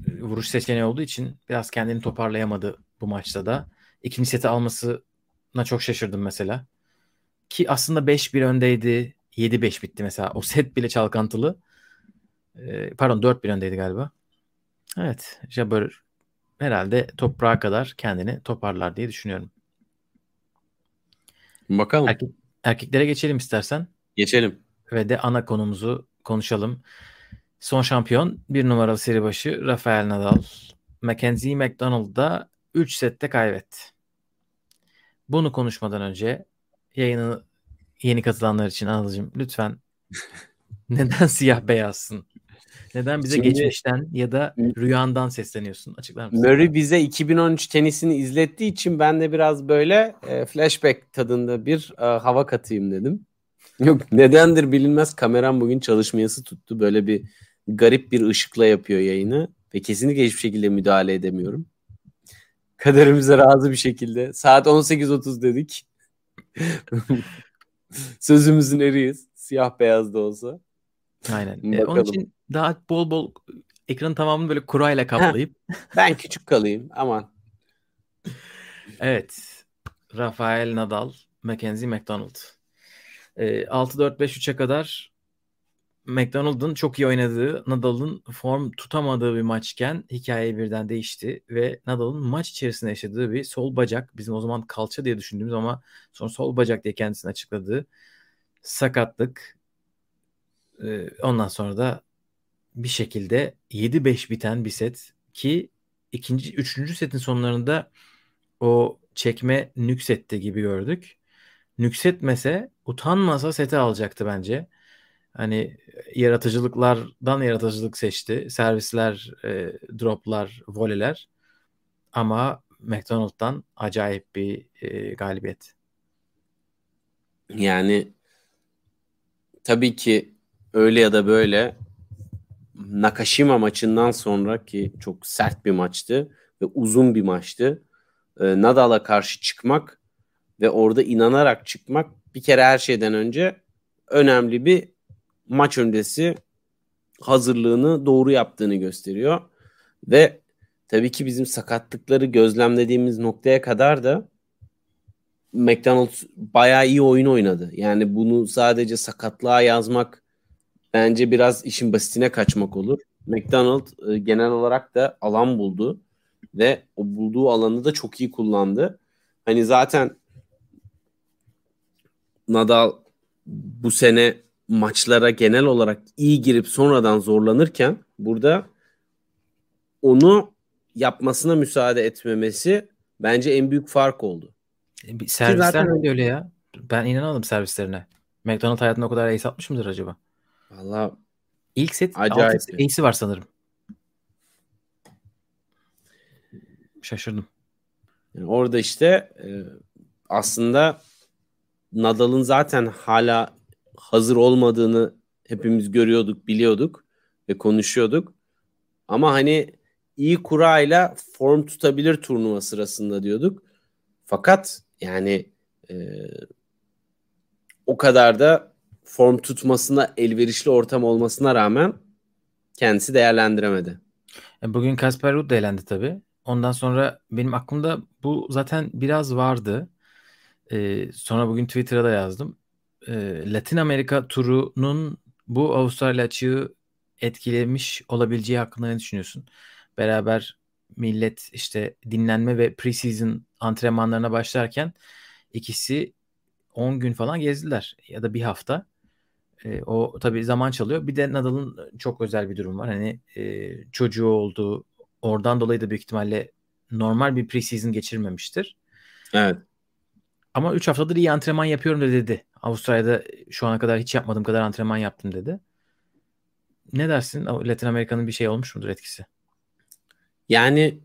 e, vuruş seçeneği olduğu için biraz kendini toparlayamadı bu maçta da. İkinci seti almasına çok şaşırdım mesela. Ki aslında 5-1 öndeydi. 7-5 bitti mesela. O set bile çalkantılı. Ee, pardon 4-1 öndeydi galiba. Evet. Jabber herhalde toprağa kadar kendini toparlar diye düşünüyorum. Bakalım. Erkek, erkeklere geçelim istersen. Geçelim. Ve de ana konumuzu konuşalım. Son şampiyon bir numaralı seri başı Rafael Nadal. Mackenzie McDonald'da 3 sette kaybetti. Bunu konuşmadan önce yayını yeni katılanlar için Anıl'cığım lütfen neden siyah beyazsın? Neden bize Şimdi, geçmişten ya da rüyandan sesleniyorsun? Açıklar mısın? Murray bize 2013 tenisini izlettiği için ben de biraz böyle e, flashback tadında bir e, hava katayım dedim. Yok nedendir bilinmez kameram bugün çalışmayası tuttu. Böyle bir garip bir ışıkla yapıyor yayını ve kesinlikle hiçbir şekilde müdahale edemiyorum. Kaderimize razı bir şekilde. Saat 18.30 dedik. Sözümüzün eriyiz. Siyah beyaz da olsa. Aynen. E, onun için daha bol bol ekranın tamamını böyle kurayla kaplayıp. ben küçük kalayım aman. evet. Rafael Nadal, Mackenzie McDonald. E, 6-4-5-3'e kadar McDonald'ın çok iyi oynadığı, Nadal'ın form tutamadığı bir maçken hikaye birden değişti ve Nadal'ın maç içerisinde yaşadığı bir sol bacak, bizim o zaman kalça diye düşündüğümüz ama sonra sol bacak diye kendisini açıkladığı sakatlık. Ee, ondan sonra da bir şekilde 7-5 biten bir set ki ikinci, üçüncü setin sonlarında o çekme nüksetti gibi gördük. Nüksetmese, utanmasa seti alacaktı bence. Hani yaratıcılıklardan yaratıcılık seçti. Servisler, e, droplar, voleler. Ama McDonald'dan acayip bir e, galibiyet. Yani tabii ki öyle ya da böyle Nakashima maçından sonra ki çok sert bir maçtı ve uzun bir maçtı. E, Nadal'a karşı çıkmak ve orada inanarak çıkmak bir kere her şeyden önce önemli bir maç öncesi hazırlığını doğru yaptığını gösteriyor. Ve tabii ki bizim sakatlıkları gözlemlediğimiz noktaya kadar da McDonald bayağı iyi oyun oynadı. Yani bunu sadece sakatlığa yazmak bence biraz işin basitine kaçmak olur. McDonald e, genel olarak da alan buldu ve o bulduğu alanı da çok iyi kullandı. Hani zaten Nadal bu sene maçlara genel olarak iyi girip sonradan zorlanırken burada onu yapmasına müsaade etmemesi bence en büyük fark oldu. E, servisler zaten... öyle ya. Ben inanamadım servislerine. McDonald hayatında o kadar ace atmış mıdır acaba? Valla ilk set acayip. ace'i var sanırım. Şaşırdım. Yani orada işte e, aslında Nadal'ın zaten hala hazır olmadığını hepimiz görüyorduk, biliyorduk ve konuşuyorduk. Ama hani iyi kurayla form tutabilir turnuva sırasında diyorduk. Fakat yani e, o kadar da form tutmasına elverişli ortam olmasına rağmen kendisi değerlendiremedi. E, bugün Kasper Ruud elendi tabii. Ondan sonra benim aklımda bu zaten biraz vardı. Ee, sonra bugün Twitter'a da yazdım. Ee, Latin Amerika turunun bu Avustralya açığı etkilemiş olabileceği hakkında ne düşünüyorsun? Beraber millet işte dinlenme ve preseason antrenmanlarına başlarken ikisi 10 gün falan gezdiler ya da bir hafta. E, o tabii zaman çalıyor. Bir de Nadal'ın çok özel bir durum var. Hani e, çocuğu oldu. Oradan dolayı da büyük ihtimalle normal bir preseason geçirmemiştir. Evet. Ama 3 haftadır iyi antrenman yapıyorum da dedi. Avustralya'da şu ana kadar hiç yapmadığım kadar antrenman yaptım dedi. Ne dersin? Latin Amerika'nın bir şey olmuş mudur etkisi? Yani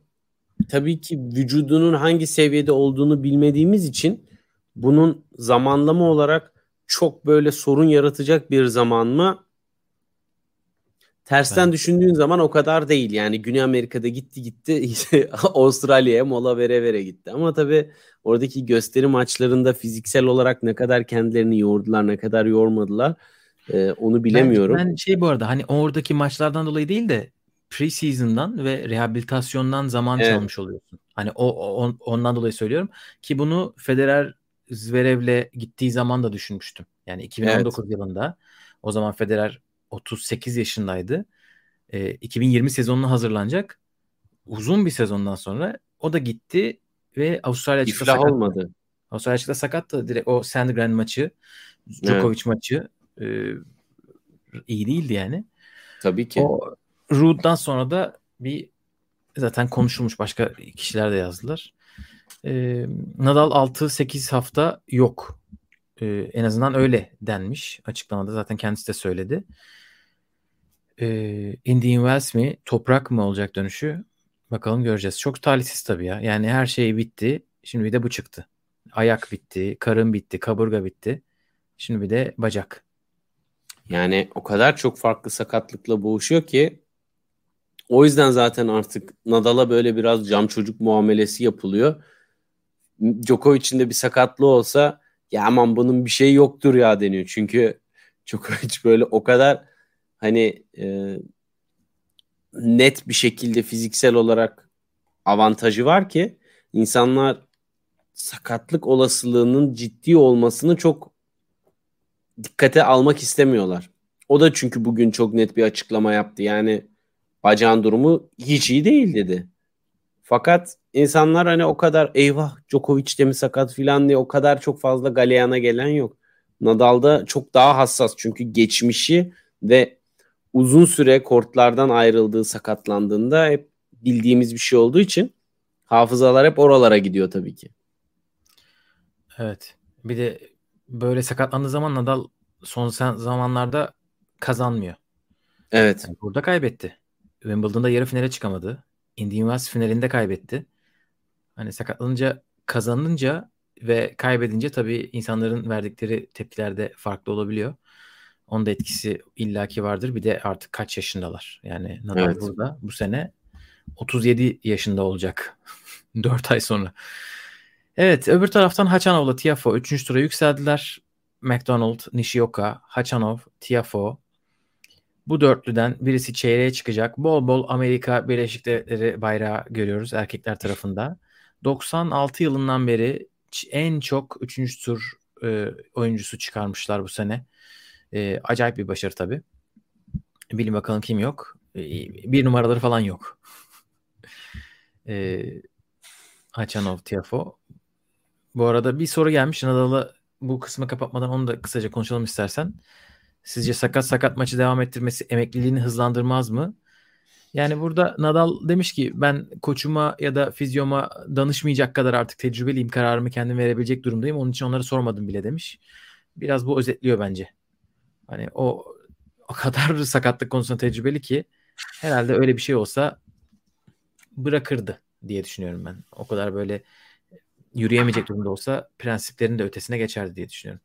tabii ki vücudunun hangi seviyede olduğunu bilmediğimiz için bunun zamanlama olarak çok böyle sorun yaratacak bir zaman mı? Tersten evet. düşündüğün zaman o kadar değil. Yani Güney Amerika'da gitti gitti Avustralya'ya mola vere vere gitti. Ama tabii oradaki gösteri maçlarında fiziksel olarak ne kadar kendilerini yordular, ne kadar yormadılar e, onu bilemiyorum. Ben, ben şey bu arada hani oradaki maçlardan dolayı değil de preseason'dan ve rehabilitasyondan zaman evet. çalmış oluyorsun. Hani o, o ondan dolayı söylüyorum ki bunu Federer Zverev'le gittiği zaman da düşünmüştüm. Yani 2019 evet. yılında o zaman Federer 38 yaşındaydı. E, 2020 sezonuna hazırlanacak. Uzun bir sezondan sonra o da gitti ve Avustralya açıkta sakat. olmadı. Avustralya açıkta sakattı. Direkt o Sandgren maçı, Djokovic evet. maçı e, iyi değildi yani. Tabii ki. O Ruud'dan sonra da bir zaten konuşulmuş başka kişiler de yazdılar. E, Nadal 6-8 hafta yok. E, en azından öyle denmiş açıklamada. Zaten kendisi de söyledi. E, Indian Wells mi toprak mı olacak dönüşü? Bakalım göreceğiz. Çok talihsiz tabii ya. Yani her şey bitti. Şimdi bir de bu çıktı. Ayak bitti, karın bitti, kaburga bitti. Şimdi bir de bacak. Yani o kadar çok farklı sakatlıkla boğuşuyor ki o yüzden zaten artık Nadal'a böyle biraz cam çocuk muamelesi yapılıyor. Djokovic'in de bir sakatlığı olsa ya aman bunun bir şey yoktur ya deniyor. Çünkü Djokovic böyle o kadar hani e, net bir şekilde fiziksel olarak avantajı var ki insanlar sakatlık olasılığının ciddi olmasını çok dikkate almak istemiyorlar. O da çünkü bugün çok net bir açıklama yaptı. Yani bacağın durumu hiç iyi değil dedi. Fakat insanlar hani o kadar eyvah Djokovic de mi sakat filan diye o kadar çok fazla galeyana gelen yok. Nadal'da çok daha hassas çünkü geçmişi ve uzun süre kortlardan ayrıldığı sakatlandığında hep bildiğimiz bir şey olduğu için hafızalar hep oralara gidiyor tabii ki. Evet. Bir de böyle sakatlandığı zaman Nadal son zamanlarda kazanmıyor. Evet. Yani burada kaybetti. Wimbledon'da yarı finale çıkamadı. Indian Wells finalinde kaybetti. Hani sakatlanınca kazanınca ve kaybedince tabii insanların verdikleri tepkiler de farklı olabiliyor. Onun da etkisi illaki vardır. Bir de artık kaç yaşındalar. Yani Nadal evet. burada bu sene 37 yaşında olacak. 4 ay sonra. Evet öbür taraftan Hachanov'la Tiafo 3. tura yükseldiler. McDonald, Nishioka, Hachanov, Tiafo, bu dörtlüden birisi çeyreğe çıkacak. Bol bol Amerika Birleşik Devletleri bayrağı görüyoruz erkekler tarafında. 96 yılından beri en çok 3. tur e, oyuncusu çıkarmışlar bu sene. E, acayip bir başarı tabii. Bilin bakalım kim yok. E, bir numaraları falan yok. e, Hachanov, Tiafo. Bu arada bir soru gelmiş. Nadal'ı bu kısmı kapatmadan onu da kısaca konuşalım istersen. Sizce sakat sakat maçı devam ettirmesi emekliliğini hızlandırmaz mı? Yani burada Nadal demiş ki ben koçuma ya da fizyoma danışmayacak kadar artık tecrübeliyim. Kararımı kendim verebilecek durumdayım. Onun için onları sormadım bile demiş. Biraz bu özetliyor bence. Hani o o kadar sakatlık konusunda tecrübeli ki herhalde öyle bir şey olsa bırakırdı diye düşünüyorum ben. O kadar böyle yürüyemeyecek durumda olsa prensiplerin de ötesine geçerdi diye düşünüyorum.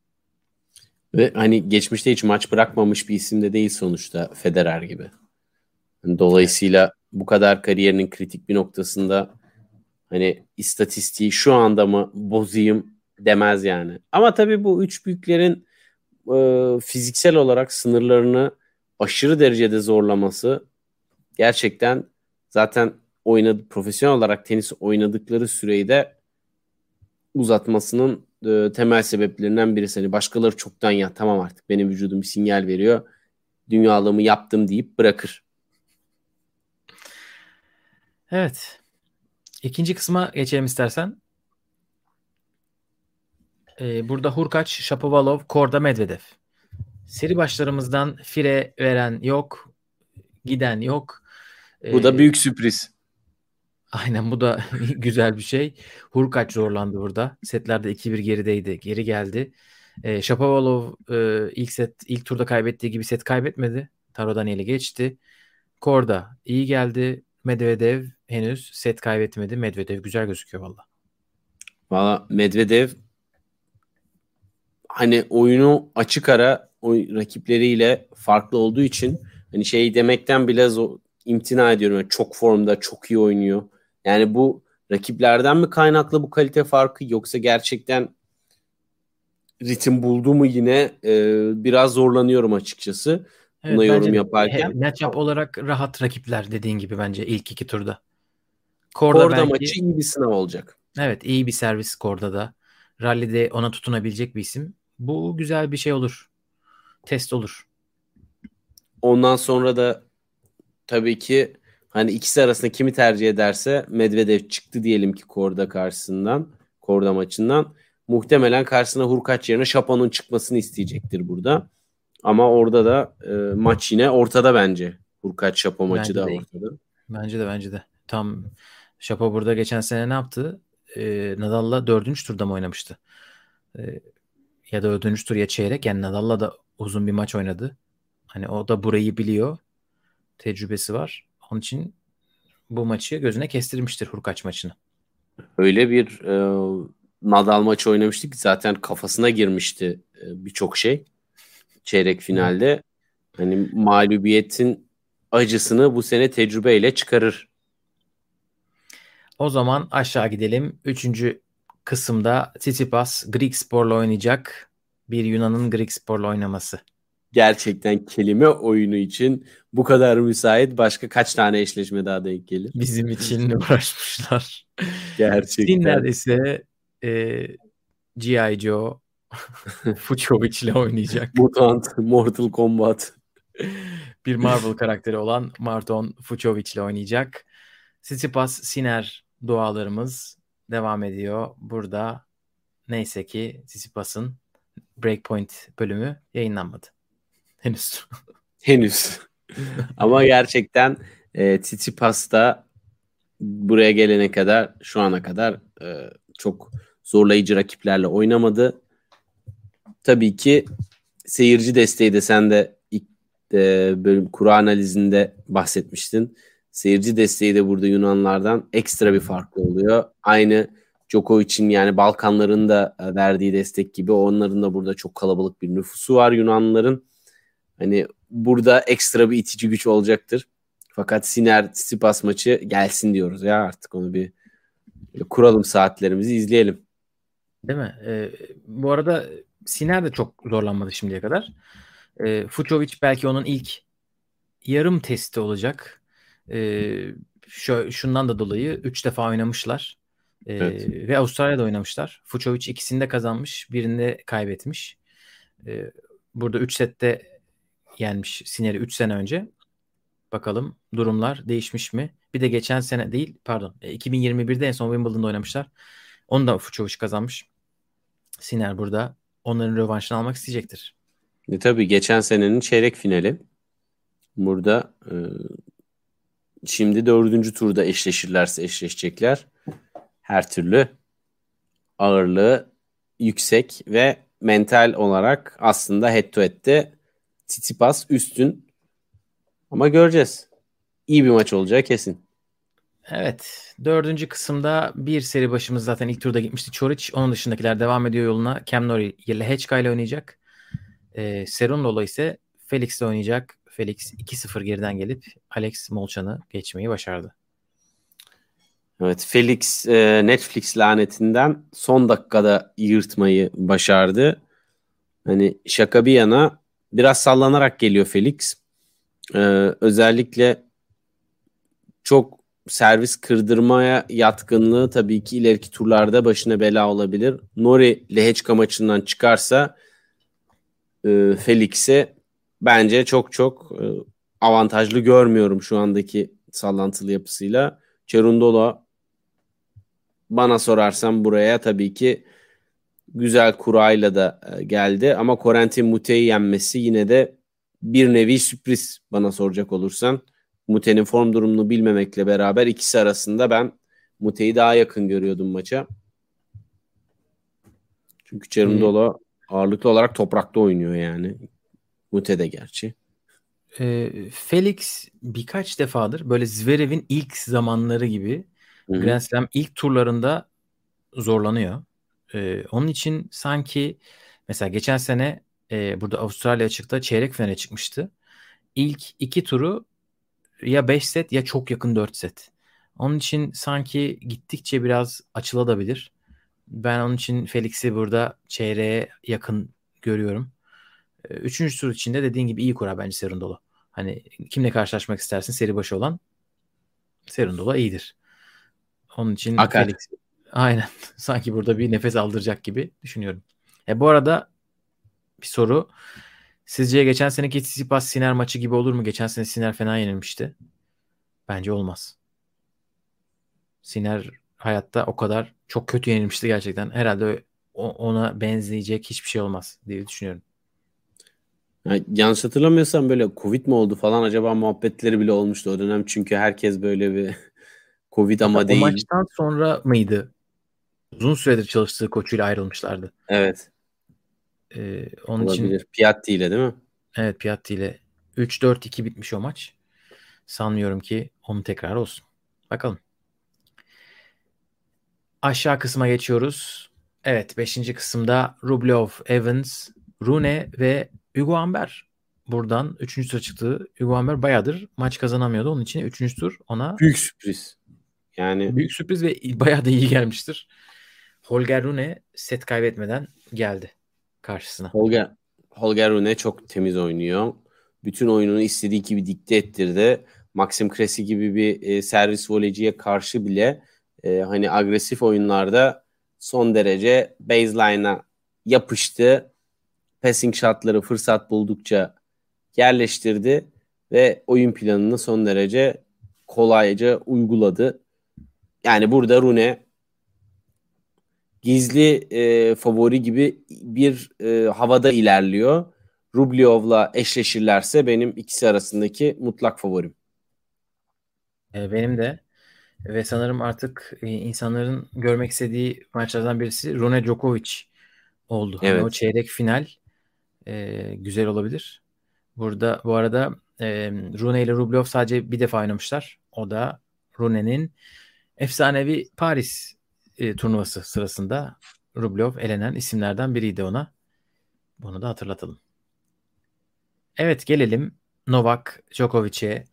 Ve hani geçmişte hiç maç bırakmamış bir isim de değil sonuçta Federer gibi. Yani dolayısıyla bu kadar kariyerinin kritik bir noktasında hani istatistiği şu anda mı bozayım demez yani. Ama tabii bu üç büyüklerin e, fiziksel olarak sınırlarını aşırı derecede zorlaması gerçekten zaten oynadı profesyonel olarak tenis oynadıkları süreyi de uzatmasının e, temel sebeplerinden birisi. Hani başkaları çoktan ya tamam artık benim vücudum bir sinyal veriyor. Dünyalığımı yaptım deyip bırakır. Evet. İkinci kısma geçelim istersen. Ee, burada Hurkaç, Shapovalov, Korda, Medvedev. Seri başlarımızdan fire veren yok. Giden yok. Bu da büyük sürpriz. Aynen bu da güzel bir şey. Hurkaç zorlandı burada. Setlerde 2-1 gerideydi. Geri geldi. E, Shapovalov e, ilk set ilk turda kaybettiği gibi set kaybetmedi. Taro Daniel'i geçti. Korda iyi geldi. Medvedev henüz set kaybetmedi. Medvedev güzel gözüküyor valla. Valla Medvedev hani oyunu açık ara o rakipleriyle farklı olduğu için hani şey demekten bile zor, imtina ediyorum. Yani çok formda, çok iyi oynuyor. Yani bu rakiplerden mi kaynaklı bu kalite farkı yoksa gerçekten ritim buldu mu yine e, biraz zorlanıyorum açıkçası. Evet, Buna yorum yaparken. Matchup olarak rahat rakipler dediğin gibi bence ilk iki turda. Korda, Korda belki, maçı iyi bir sınav olacak. Evet iyi bir servis Korda da. Rally'de ona tutunabilecek bir isim. Bu güzel bir şey olur. Test olur. Ondan sonra da tabii ki hani ikisi arasında kimi tercih ederse Medvedev çıktı diyelim ki Korda karşısından. Korda maçından. Muhtemelen karşısına Hurkaç yerine Şapon'un çıkmasını isteyecektir burada. Ama orada da e, maç yine ortada bence. Hurkaç Şapo maçı bence da de. ortada. Bence de bence de. Tam Şapo burada geçen sene ne yaptı? E, Nadal'la dördüncü turda mı oynamıştı? E, ya da dördüncü tur ya çeyrek. Yani Nadal'la da uzun bir maç oynadı. Hani o da burayı biliyor. Tecrübesi var. Onun için bu maçı gözüne kestirmiştir Hurkaç maçını. Öyle bir e, Nadal maçı oynamıştık zaten kafasına girmişti e, birçok şey çeyrek finalde. Hani mağlubiyetin acısını bu sene tecrübeyle çıkarır. O zaman aşağı gidelim. Üçüncü kısımda Tsitsipas Greek Spor'la oynayacak. Bir Yunan'ın Greek Spor'la oynaması. Gerçekten kelime oyunu için bu kadar müsait başka kaç tane eşleşme daha denk gelir? Bizim için uğraşmışlar. Gerçekten. Sinner ise e, G.I. Joe Fucovic ile oynayacak. Mutant, Mortal Kombat. bir Marvel karakteri olan Marton Fucovic ile oynayacak. Tsitsipas Siner dualarımız devam ediyor. Burada neyse ki Tsitsipas'ın Breakpoint bölümü yayınlanmadı. Henüz. Henüz. Ama gerçekten e, Tsitsipas da buraya gelene kadar şu ana kadar e, çok zorlayıcı rakiplerle oynamadı. Tabii ki seyirci desteği de sen de ilk e, bölüm kura analizinde bahsetmiştin. Seyirci desteği de burada Yunanlardan ekstra bir farklı oluyor. Aynı Djokovic'in yani Balkanların da e, verdiği destek gibi onların da burada çok kalabalık bir nüfusu var Yunanlıların. Hani burada ekstra bir itici güç olacaktır. Fakat Siner Tsipas maçı gelsin diyoruz ya artık onu bir kuralım saatlerimizi izleyelim. Değil mi? Ee, bu arada Siner de çok zorlanmadı şimdiye kadar. E, Fucovic belki onun ilk yarım testi olacak. E, şu, şundan da dolayı 3 defa oynamışlar. E, evet. Ve Avustralya'da oynamışlar. Fucovic ikisinde kazanmış, birinde kaybetmiş. E, burada 3 sette yenmiş Siner'i 3 sene önce. Bakalım durumlar değişmiş mi? Bir de geçen sene değil pardon 2021'de en son Wimbledon'da oynamışlar. Onu da Fucovic kazanmış. Siner burada onların rövanşını almak isteyecektir. E, tabii geçen senenin çeyrek finali. Burada e, şimdi dördüncü turda eşleşirlerse eşleşecekler. Her türlü ağırlığı yüksek ve mental olarak aslında head to head'de Tsitsipas üstün. Ama göreceğiz. İyi bir maç olacağı kesin. Evet. Dördüncü kısımda bir seri başımız zaten ilk turda gitmişti. Çoric. Onun dışındakiler devam ediyor yoluna. Cam Nori ile Hechka ile oynayacak. Ee, Serunlo'la ise Felix ile oynayacak. Felix 2-0 geriden gelip Alex Molchan'ı geçmeyi başardı. Evet Felix e, Netflix lanetinden son dakikada yırtmayı başardı. Hani şaka bir yana biraz sallanarak geliyor Felix. Ee, özellikle çok servis kırdırmaya yatkınlığı tabii ki ileriki turlarda başına bela olabilir. Nori Lehechka maçından çıkarsa e, Felix'e bence çok çok e, avantajlı görmüyorum şu andaki sallantılı yapısıyla. Cerundolo bana sorarsan buraya tabii ki güzel kurayla da e, geldi ama Corentin Mute'yi yenmesi yine de bir nevi sürpriz bana soracak olursan. Mute'nin form durumunu bilmemekle beraber ikisi arasında ben Mute'yi daha yakın görüyordum maça. Çünkü Cerundolo hmm. ağırlıklı olarak toprakta oynuyor yani. Mute de gerçi. E, Felix birkaç defadır böyle Zverev'in ilk zamanları gibi Hı-hı. Grand Slam ilk turlarında zorlanıyor. E, onun için sanki mesela geçen sene e, burada Avustralya açıkta çeyrek finale çıkmıştı. İlk iki turu ya 5 set ya çok yakın 4 set. Onun için sanki gittikçe biraz açılabilir. Ben onun için Felix'i burada çeyreğe yakın görüyorum. Üçüncü tur içinde dediğin gibi iyi kura bence Serundolo. Hani kimle karşılaşmak istersin seri başı olan Serundolo iyidir. Onun için Akar. Felix aynen sanki burada bir nefes aldıracak gibi düşünüyorum. E bu arada bir soru. Sizce geçen seneki Tsitsipas Siner maçı gibi olur mu? Geçen sene Siner fena yenilmişti. Bence olmaz. Siner hayatta o kadar çok kötü yenilmişti gerçekten. Herhalde ona benzeyecek hiçbir şey olmaz diye düşünüyorum. Yani yanlış hatırlamıyorsam böyle Covid mi oldu falan acaba muhabbetleri bile olmuştu o dönem. Çünkü herkes böyle bir Covid ama o değil. O maçtan sonra mıydı? Uzun süredir çalıştığı koçuyla ayrılmışlardı. Evet. Ee, onun Olabilir. için Piatti ile değil mi? Evet Piatti ile 3-4-2 bitmiş o maç. Sanmıyorum ki onun tekrar olsun. Bakalım. Aşağı kısma geçiyoruz. Evet 5. kısımda Rublev, Evans, Rune ve Hugo Amber buradan 3. tura çıktı. Hugo Amber bayağıdır maç kazanamıyordu. Onun için 3. tur ona büyük sürpriz. Yani büyük sürpriz ve bayağı da iyi gelmiştir. Holger Rune set kaybetmeden geldi karşısına. Holger Holger Rune çok temiz oynuyor. Bütün oyununu istediği gibi dikte ettirdi. Maxim Cressy gibi bir e, servis voleyciye karşı bile e, hani agresif oyunlarda son derece baseline'a yapıştı passing shotları fırsat buldukça yerleştirdi ve oyun planını son derece kolayca uyguladı. Yani burada Rune gizli e, favori gibi bir e, havada ilerliyor. Rublyov'la eşleşirlerse benim ikisi arasındaki mutlak favorim. E, benim de ve sanırım artık e, insanların görmek istediği maçlardan birisi Rune Djokovic oldu. Evet. Hani o çeyrek final e, güzel olabilir. Burada bu arada e, Rune ile Rublev sadece bir defa oynamışlar. O da Rune'nin efsanevi Paris e, turnuvası sırasında Rublev elenen isimlerden biriydi ona. Bunu da hatırlatalım. Evet gelelim Novak Djokovic'e.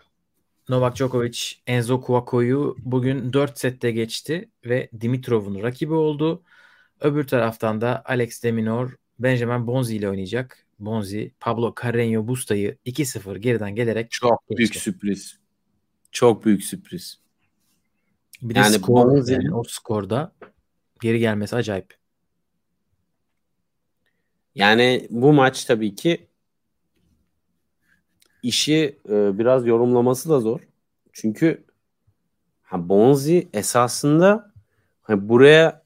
Novak Djokovic Enzo Kuako'yu bugün 4 sette geçti ve Dimitrov'un rakibi oldu. Öbür taraftan da Alex de Minaur Benjamin Bonzi ile oynayacak. Bonzi Pablo Carreño Busta'yı 2-0 geriden gelerek çok geçti. büyük sürpriz. Çok büyük sürpriz. Bir de yani skor, Bonzi... yani o skorda geri gelmesi acayip. Yani bu maç tabii ki işi e, biraz yorumlaması da zor. Çünkü ha, Bonzi esasında hani buraya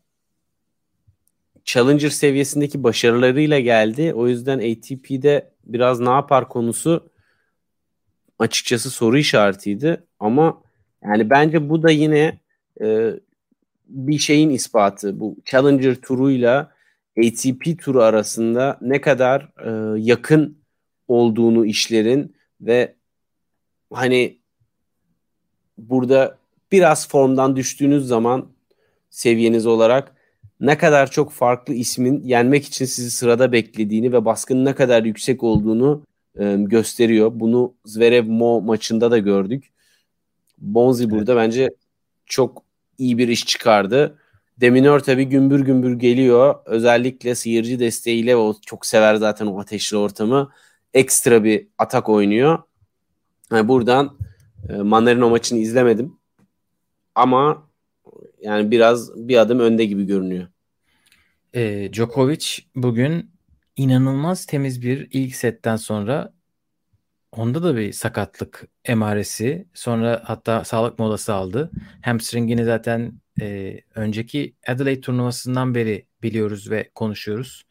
Challenger seviyesindeki başarılarıyla geldi. O yüzden ATP'de biraz ne yapar konusu açıkçası soru işaretiydi. Ama yani bence bu da yine e, bir şeyin ispatı. Bu Challenger turuyla ATP turu arasında ne kadar e, yakın olduğunu işlerin ve hani burada biraz formdan düştüğünüz zaman seviyeniz olarak ne kadar çok farklı ismin yenmek için sizi sırada beklediğini ve baskının ne kadar yüksek olduğunu e, gösteriyor. Bunu Zverev Mo maçında da gördük. Bonzi evet. burada bence çok iyi bir iş çıkardı. Deminor tabii gümbür gümbür geliyor. Özellikle seyirci desteğiyle o çok sever zaten o ateşli ortamı. Ekstra bir atak oynuyor. Yani buradan e, Manarino maçını izlemedim. Ama yani biraz bir adım önde gibi görünüyor. E, Djokovic bugün inanılmaz temiz bir ilk setten sonra onda da bir sakatlık emaresi. Sonra hatta sağlık molası aldı. Hamstringini zaten e, önceki Adelaide turnuvasından beri biliyoruz ve konuşuyoruz.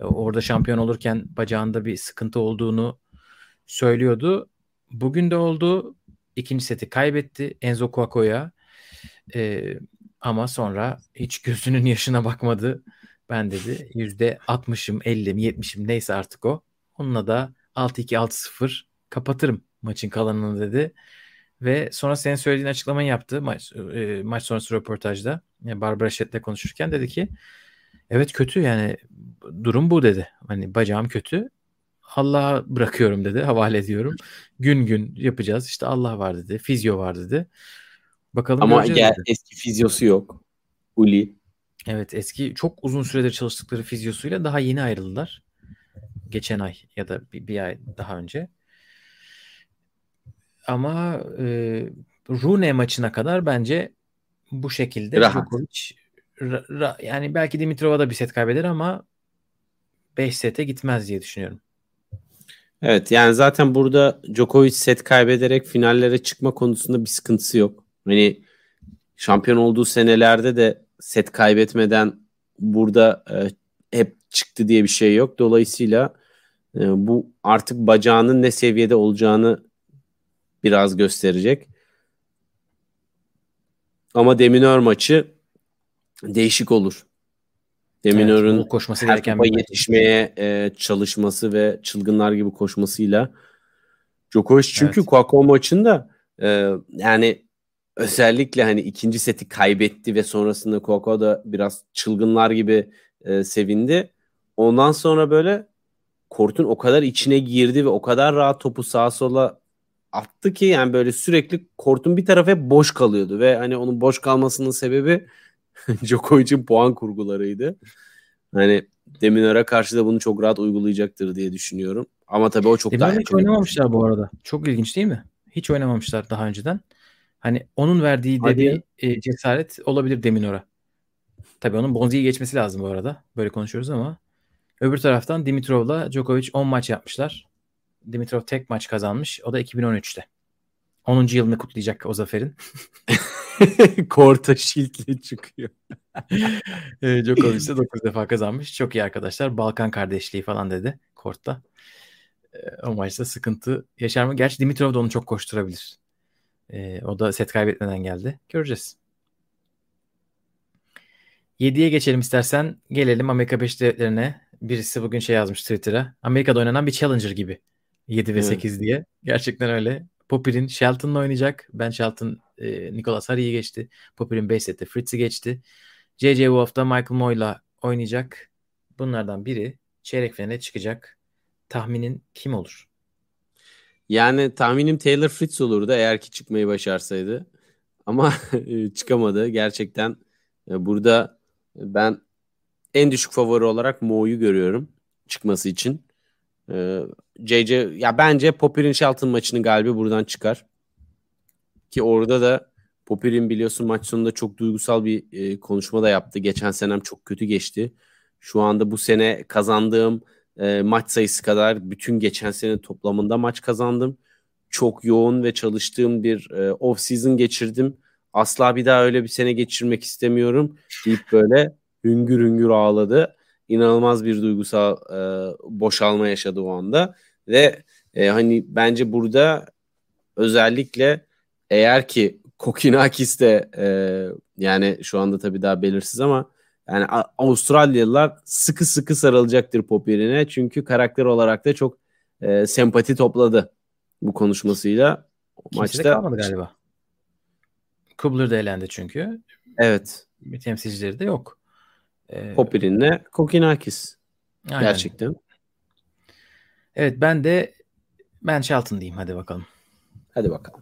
E, orada şampiyon olurken bacağında bir sıkıntı olduğunu söylüyordu. Bugün de oldu. İkinci seti kaybetti Enzo Cuaco'ya. E, ama sonra hiç gözünün yaşına bakmadı. Ben dedi yüzde 60'ım 50'm 70'im neyse artık o. Onunla da 6-2 6-0 kapatırım maçın kalanını dedi. Ve sonra senin söylediğin açıklamayı yaptı maç, e, maç sonrası röportajda. Yani Barbara Shett'le konuşurken dedi ki evet kötü yani durum bu dedi. Hani bacağım kötü. Allah'a bırakıyorum dedi. Havale ediyorum. Gün gün yapacağız. İşte Allah var dedi. Fizyo var dedi. Bakalım Ama gel, eski fizyosu yok. Uli. Evet eski çok uzun süredir çalıştıkları fizyosuyla daha yeni ayrıldılar. Geçen ay ya da bir, bir ay daha önce. Ama e, Rune maçına kadar bence bu şekilde Rahat. Djokovic ra, ra, yani belki Dimitrova da bir set kaybeder ama 5 sete gitmez diye düşünüyorum. Evet yani zaten burada Djokovic set kaybederek finallere çıkma konusunda bir sıkıntısı yok. Hani şampiyon olduğu senelerde de set kaybetmeden burada e, hep çıktı diye bir şey yok. Dolayısıyla e, bu artık bacağının ne seviyede olacağını biraz gösterecek. Ama Deminör maçı değişik olur. Deminör'ün evet, koşması her gereken bir yetişmeye e, çalışması ve çılgınlar gibi koşmasıyla Djokovic çünkü Evet. Kuakao maçında e, yani özellikle hani ikinci seti kaybetti ve sonrasında Kuakao da biraz çılgınlar gibi e, sevindi. Ondan sonra böyle kortun o kadar içine girdi ve o kadar rahat topu sağa sola attı ki yani böyle sürekli kortun bir tarafı hep boş kalıyordu ve hani onun boş kalmasının sebebi Djokovic'in puan kurgularıydı. Hani Deminör'e karşı da bunu çok rahat uygulayacaktır diye düşünüyorum. Ama tabii o çok daha Demir'le hiç oynamamışlar bu arada. Çok ilginç değil mi? Hiç oynamamışlar daha önceden. Hani onun verdiği de bir e, cesaret olabilir Deminor'a. Tabii onun Bonzi'yi geçmesi lazım bu arada. Böyle konuşuyoruz ama. Öbür taraftan Dimitrov'la Djokovic 10 maç yapmışlar. Dimitrov tek maç kazanmış. O da 2013'te. 10. yılını kutlayacak o zaferin. Korta şiltle çıkıyor. E, Djokovic de 9 defa kazanmış. Çok iyi arkadaşlar. Balkan kardeşliği falan dedi kortta. E, o maçta sıkıntı yaşar mı? Gerçi Dimitrov da onu çok koşturabilir. E, o da set kaybetmeden geldi. Göreceğiz. 7'ye geçelim istersen. Gelelim Amerika Birleşik Devletleri'ne. Birisi bugün şey yazmış Twitter'a. Amerika'da oynanan bir Challenger gibi. 7 ve Evet. 8 diye. Gerçekten öyle. Popir'in Shelton'la oynayacak. Ben Shelton e, Nicolas Harry'i geçti. Popir'in 5 sette Fritz'i geçti. J.J. Wolf da Michael Moy'la oynayacak. Bunlardan biri çeyrek finale çıkacak. Tahminin kim olur? Yani tahminim Taylor Fritz olurdu eğer ki çıkmayı başarsaydı. Ama e, çıkamadı. Gerçekten e, burada ben en düşük favori olarak Mo'yu görüyorum çıkması için. JJ ya bence Popir'in Shelton maçının galibi buradan çıkar. Ki orada da Popir'in biliyorsun maç sonunda çok duygusal bir e, konuşma da yaptı. Geçen senem çok kötü geçti. Şu anda bu sene kazandığım e, maç sayısı kadar bütün geçen sene toplamında maç kazandım. Çok yoğun ve çalıştığım bir e, off season geçirdim. Asla bir daha öyle bir sene geçirmek istemiyorum deyip böyle hüngür hüngür ağladı. İnanılmaz bir duygusal e, boşalma yaşadı o anda ve e, hani bence burada özellikle eğer ki Kokinakis de e, yani şu anda tabii daha belirsiz ama yani Avustralyalılar sıkı sıkı sarılacaktır Popir'ine çünkü karakter olarak da çok e, sempati topladı bu konuşmasıyla. O Kimse de maçta kalmadı galiba. Kubler de elendi çünkü. evet Bir temsilcileri de yok. Ee, Popir'inle Kokinakis aynen. gerçekten. Evet ben de ben Shelton diyeyim hadi bakalım. Hadi bakalım.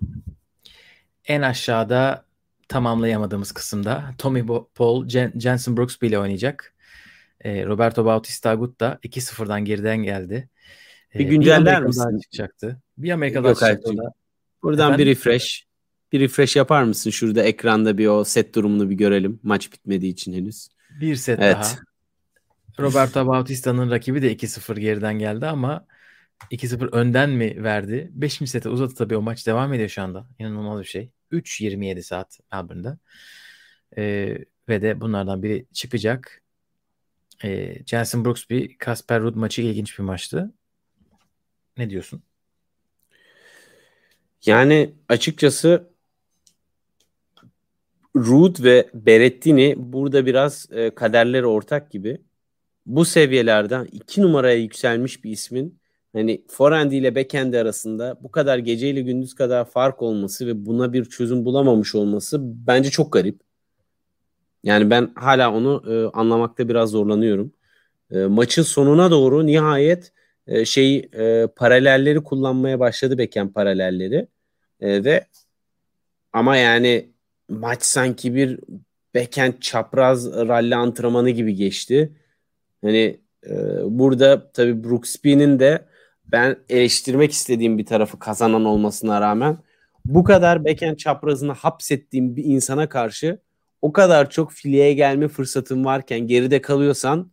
En aşağıda tamamlayamadığımız kısımda Tommy Paul, Jen, Jensen Brooks ile oynayacak. E, Roberto Bautista Agut da 2-0'dan geriden geldi. E, bir günceller misin? çıkacaktı. Bir Amerika daha çıkacaktı. Buradan Efendim? bir refresh. Bir refresh yapar mısın? Şurada ekranda bir o set durumunu bir görelim. Maç bitmediği için henüz. Bir set evet. daha. Roberto Bautista'nın rakibi de 2-0 geriden geldi ama 2-0 önden mi verdi? 5. sete uzadı tabii o maç devam ediyor şu anda. İnanılmaz bir şey. 3-27 saat Melbourne'da. Ee, ve de bunlardan biri çıkacak. Ee, Jensen Brooksby, Kasper Ruud maçı ilginç bir maçtı. Ne diyorsun? Yani açıkçası Ruud ve Berettini burada biraz e, kaderleri ortak gibi. Bu seviyelerden iki numaraya yükselmiş bir ismin hani forendi ile backhand arasında bu kadar gece ile gündüz kadar fark olması ve buna bir çözüm bulamamış olması bence çok garip. Yani ben hala onu e, anlamakta biraz zorlanıyorum. E, maçın sonuna doğru nihayet e, şey e, paralelleri kullanmaya başladı backhand paralelleri e, ve ama yani maç sanki bir backhand çapraz rally antrenmanı gibi geçti. Hani e, burada tabii Brooksby'nin de ben eleştirmek istediğim bir tarafı kazanan olmasına rağmen bu kadar backhand çaprazını hapsettiğim bir insana karşı o kadar çok fileye gelme fırsatın varken geride kalıyorsan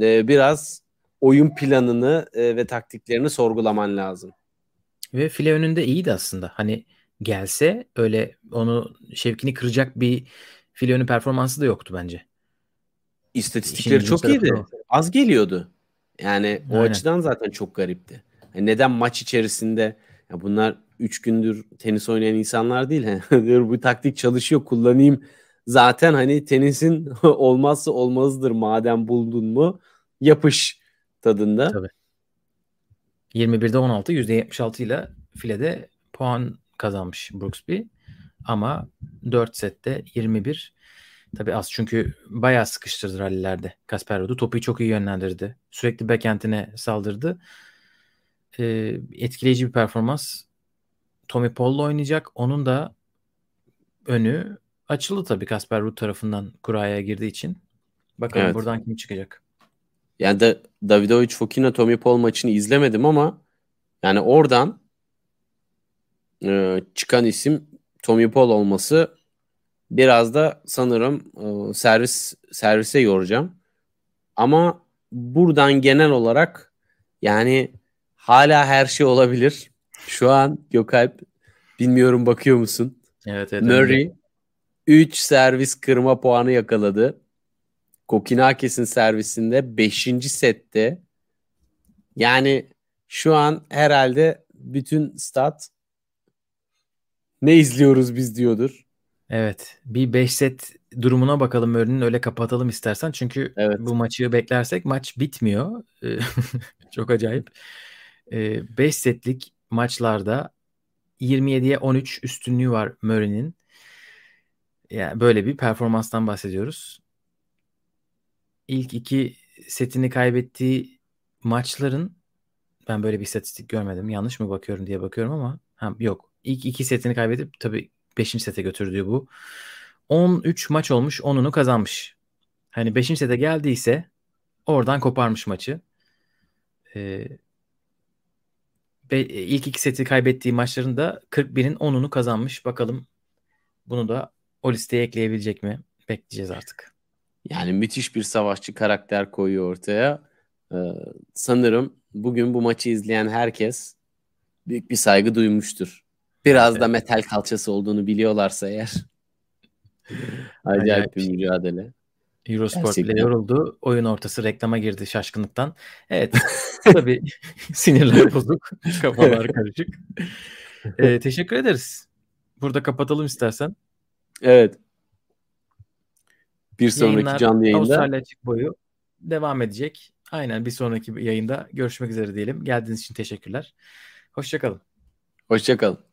e, biraz oyun planını e, ve taktiklerini sorgulaman lazım. Ve file önünde iyiydi aslında. Hani gelse öyle onu şevkini kıracak bir file önü performansı da yoktu bence. İstatistikleri çok iyiydi. Az geliyordu. Yani o Aynen. açıdan zaten çok garipti. Yani neden maç içerisinde ya bunlar 3 gündür tenis oynayan insanlar değil. diyor bu taktik çalışıyor kullanayım. Zaten hani tenisin olmazsa olmazıdır madem buldun mu yapış tadında. Tabii. 21'de 16 %76 ile filede puan kazanmış Brooksby. Ama 4 sette 21 Tabii az çünkü bayağı sıkıştırdı rallilerde Kasper Ruud'u. Topu çok iyi yönlendirdi. Sürekli backend'ine saldırdı e, etkileyici bir performans. Tommy Paul'la oynayacak. Onun da önü açıldı tabii Kasper Ruud tarafından kuraya girdiği için. Bakalım evet. buradan kim çıkacak. Yani de Davidovic Fokina Tommy Paul maçını izlemedim ama yani oradan e, çıkan isim Tommy Paul olması biraz da sanırım e, servis servise yoracağım. Ama buradan genel olarak yani hala her şey olabilir. Şu an Gökalp bilmiyorum bakıyor musun? Evet evet. Murray 3 servis kırma puanı yakaladı. Kokinakis'in servisinde 5. sette yani şu an herhalde bütün stat ne izliyoruz biz diyordur. Evet. Bir 5 set durumuna bakalım Murray'nin öyle kapatalım istersen. Çünkü evet. bu maçı beklersek maç bitmiyor. Çok acayip. 5 e, setlik maçlarda 27'ye 13 üstünlüğü var Murray'nin. Yani böyle bir performanstan bahsediyoruz. İlk iki setini kaybettiği maçların ben böyle bir istatistik görmedim. Yanlış mı bakıyorum diye bakıyorum ama ha, yok. İlk iki setini kaybedip tabii 5. sete götürdüğü bu. 13 maç olmuş 10'unu kazanmış. Hani 5. sete geldiyse oradan koparmış maçı. Ee, ilk iki seti kaybettiği maçların da 41'in 10'unu kazanmış. Bakalım bunu da o listeye ekleyebilecek mi? Bekleyeceğiz artık. Yani müthiş bir savaşçı karakter koyuyor ortaya. Ee, sanırım bugün bu maçı izleyen herkes büyük bir saygı duymuştur. Biraz evet. da metal kalçası olduğunu biliyorlarsa eğer. Acayip bir mücadele. Eurosport Gerçekten. bile yoruldu. Oyun ortası reklama girdi şaşkınlıktan. Evet. Tabii sinirler bozuk. Kafalar karışık. Ee, teşekkür ederiz. Burada kapatalım istersen. Evet. Bir sonraki Yayınlar, canlı yayında. Avustralya açık boyu devam edecek. Aynen bir sonraki yayında görüşmek üzere diyelim. Geldiğiniz için teşekkürler. Hoşçakalın. Hoşçakalın.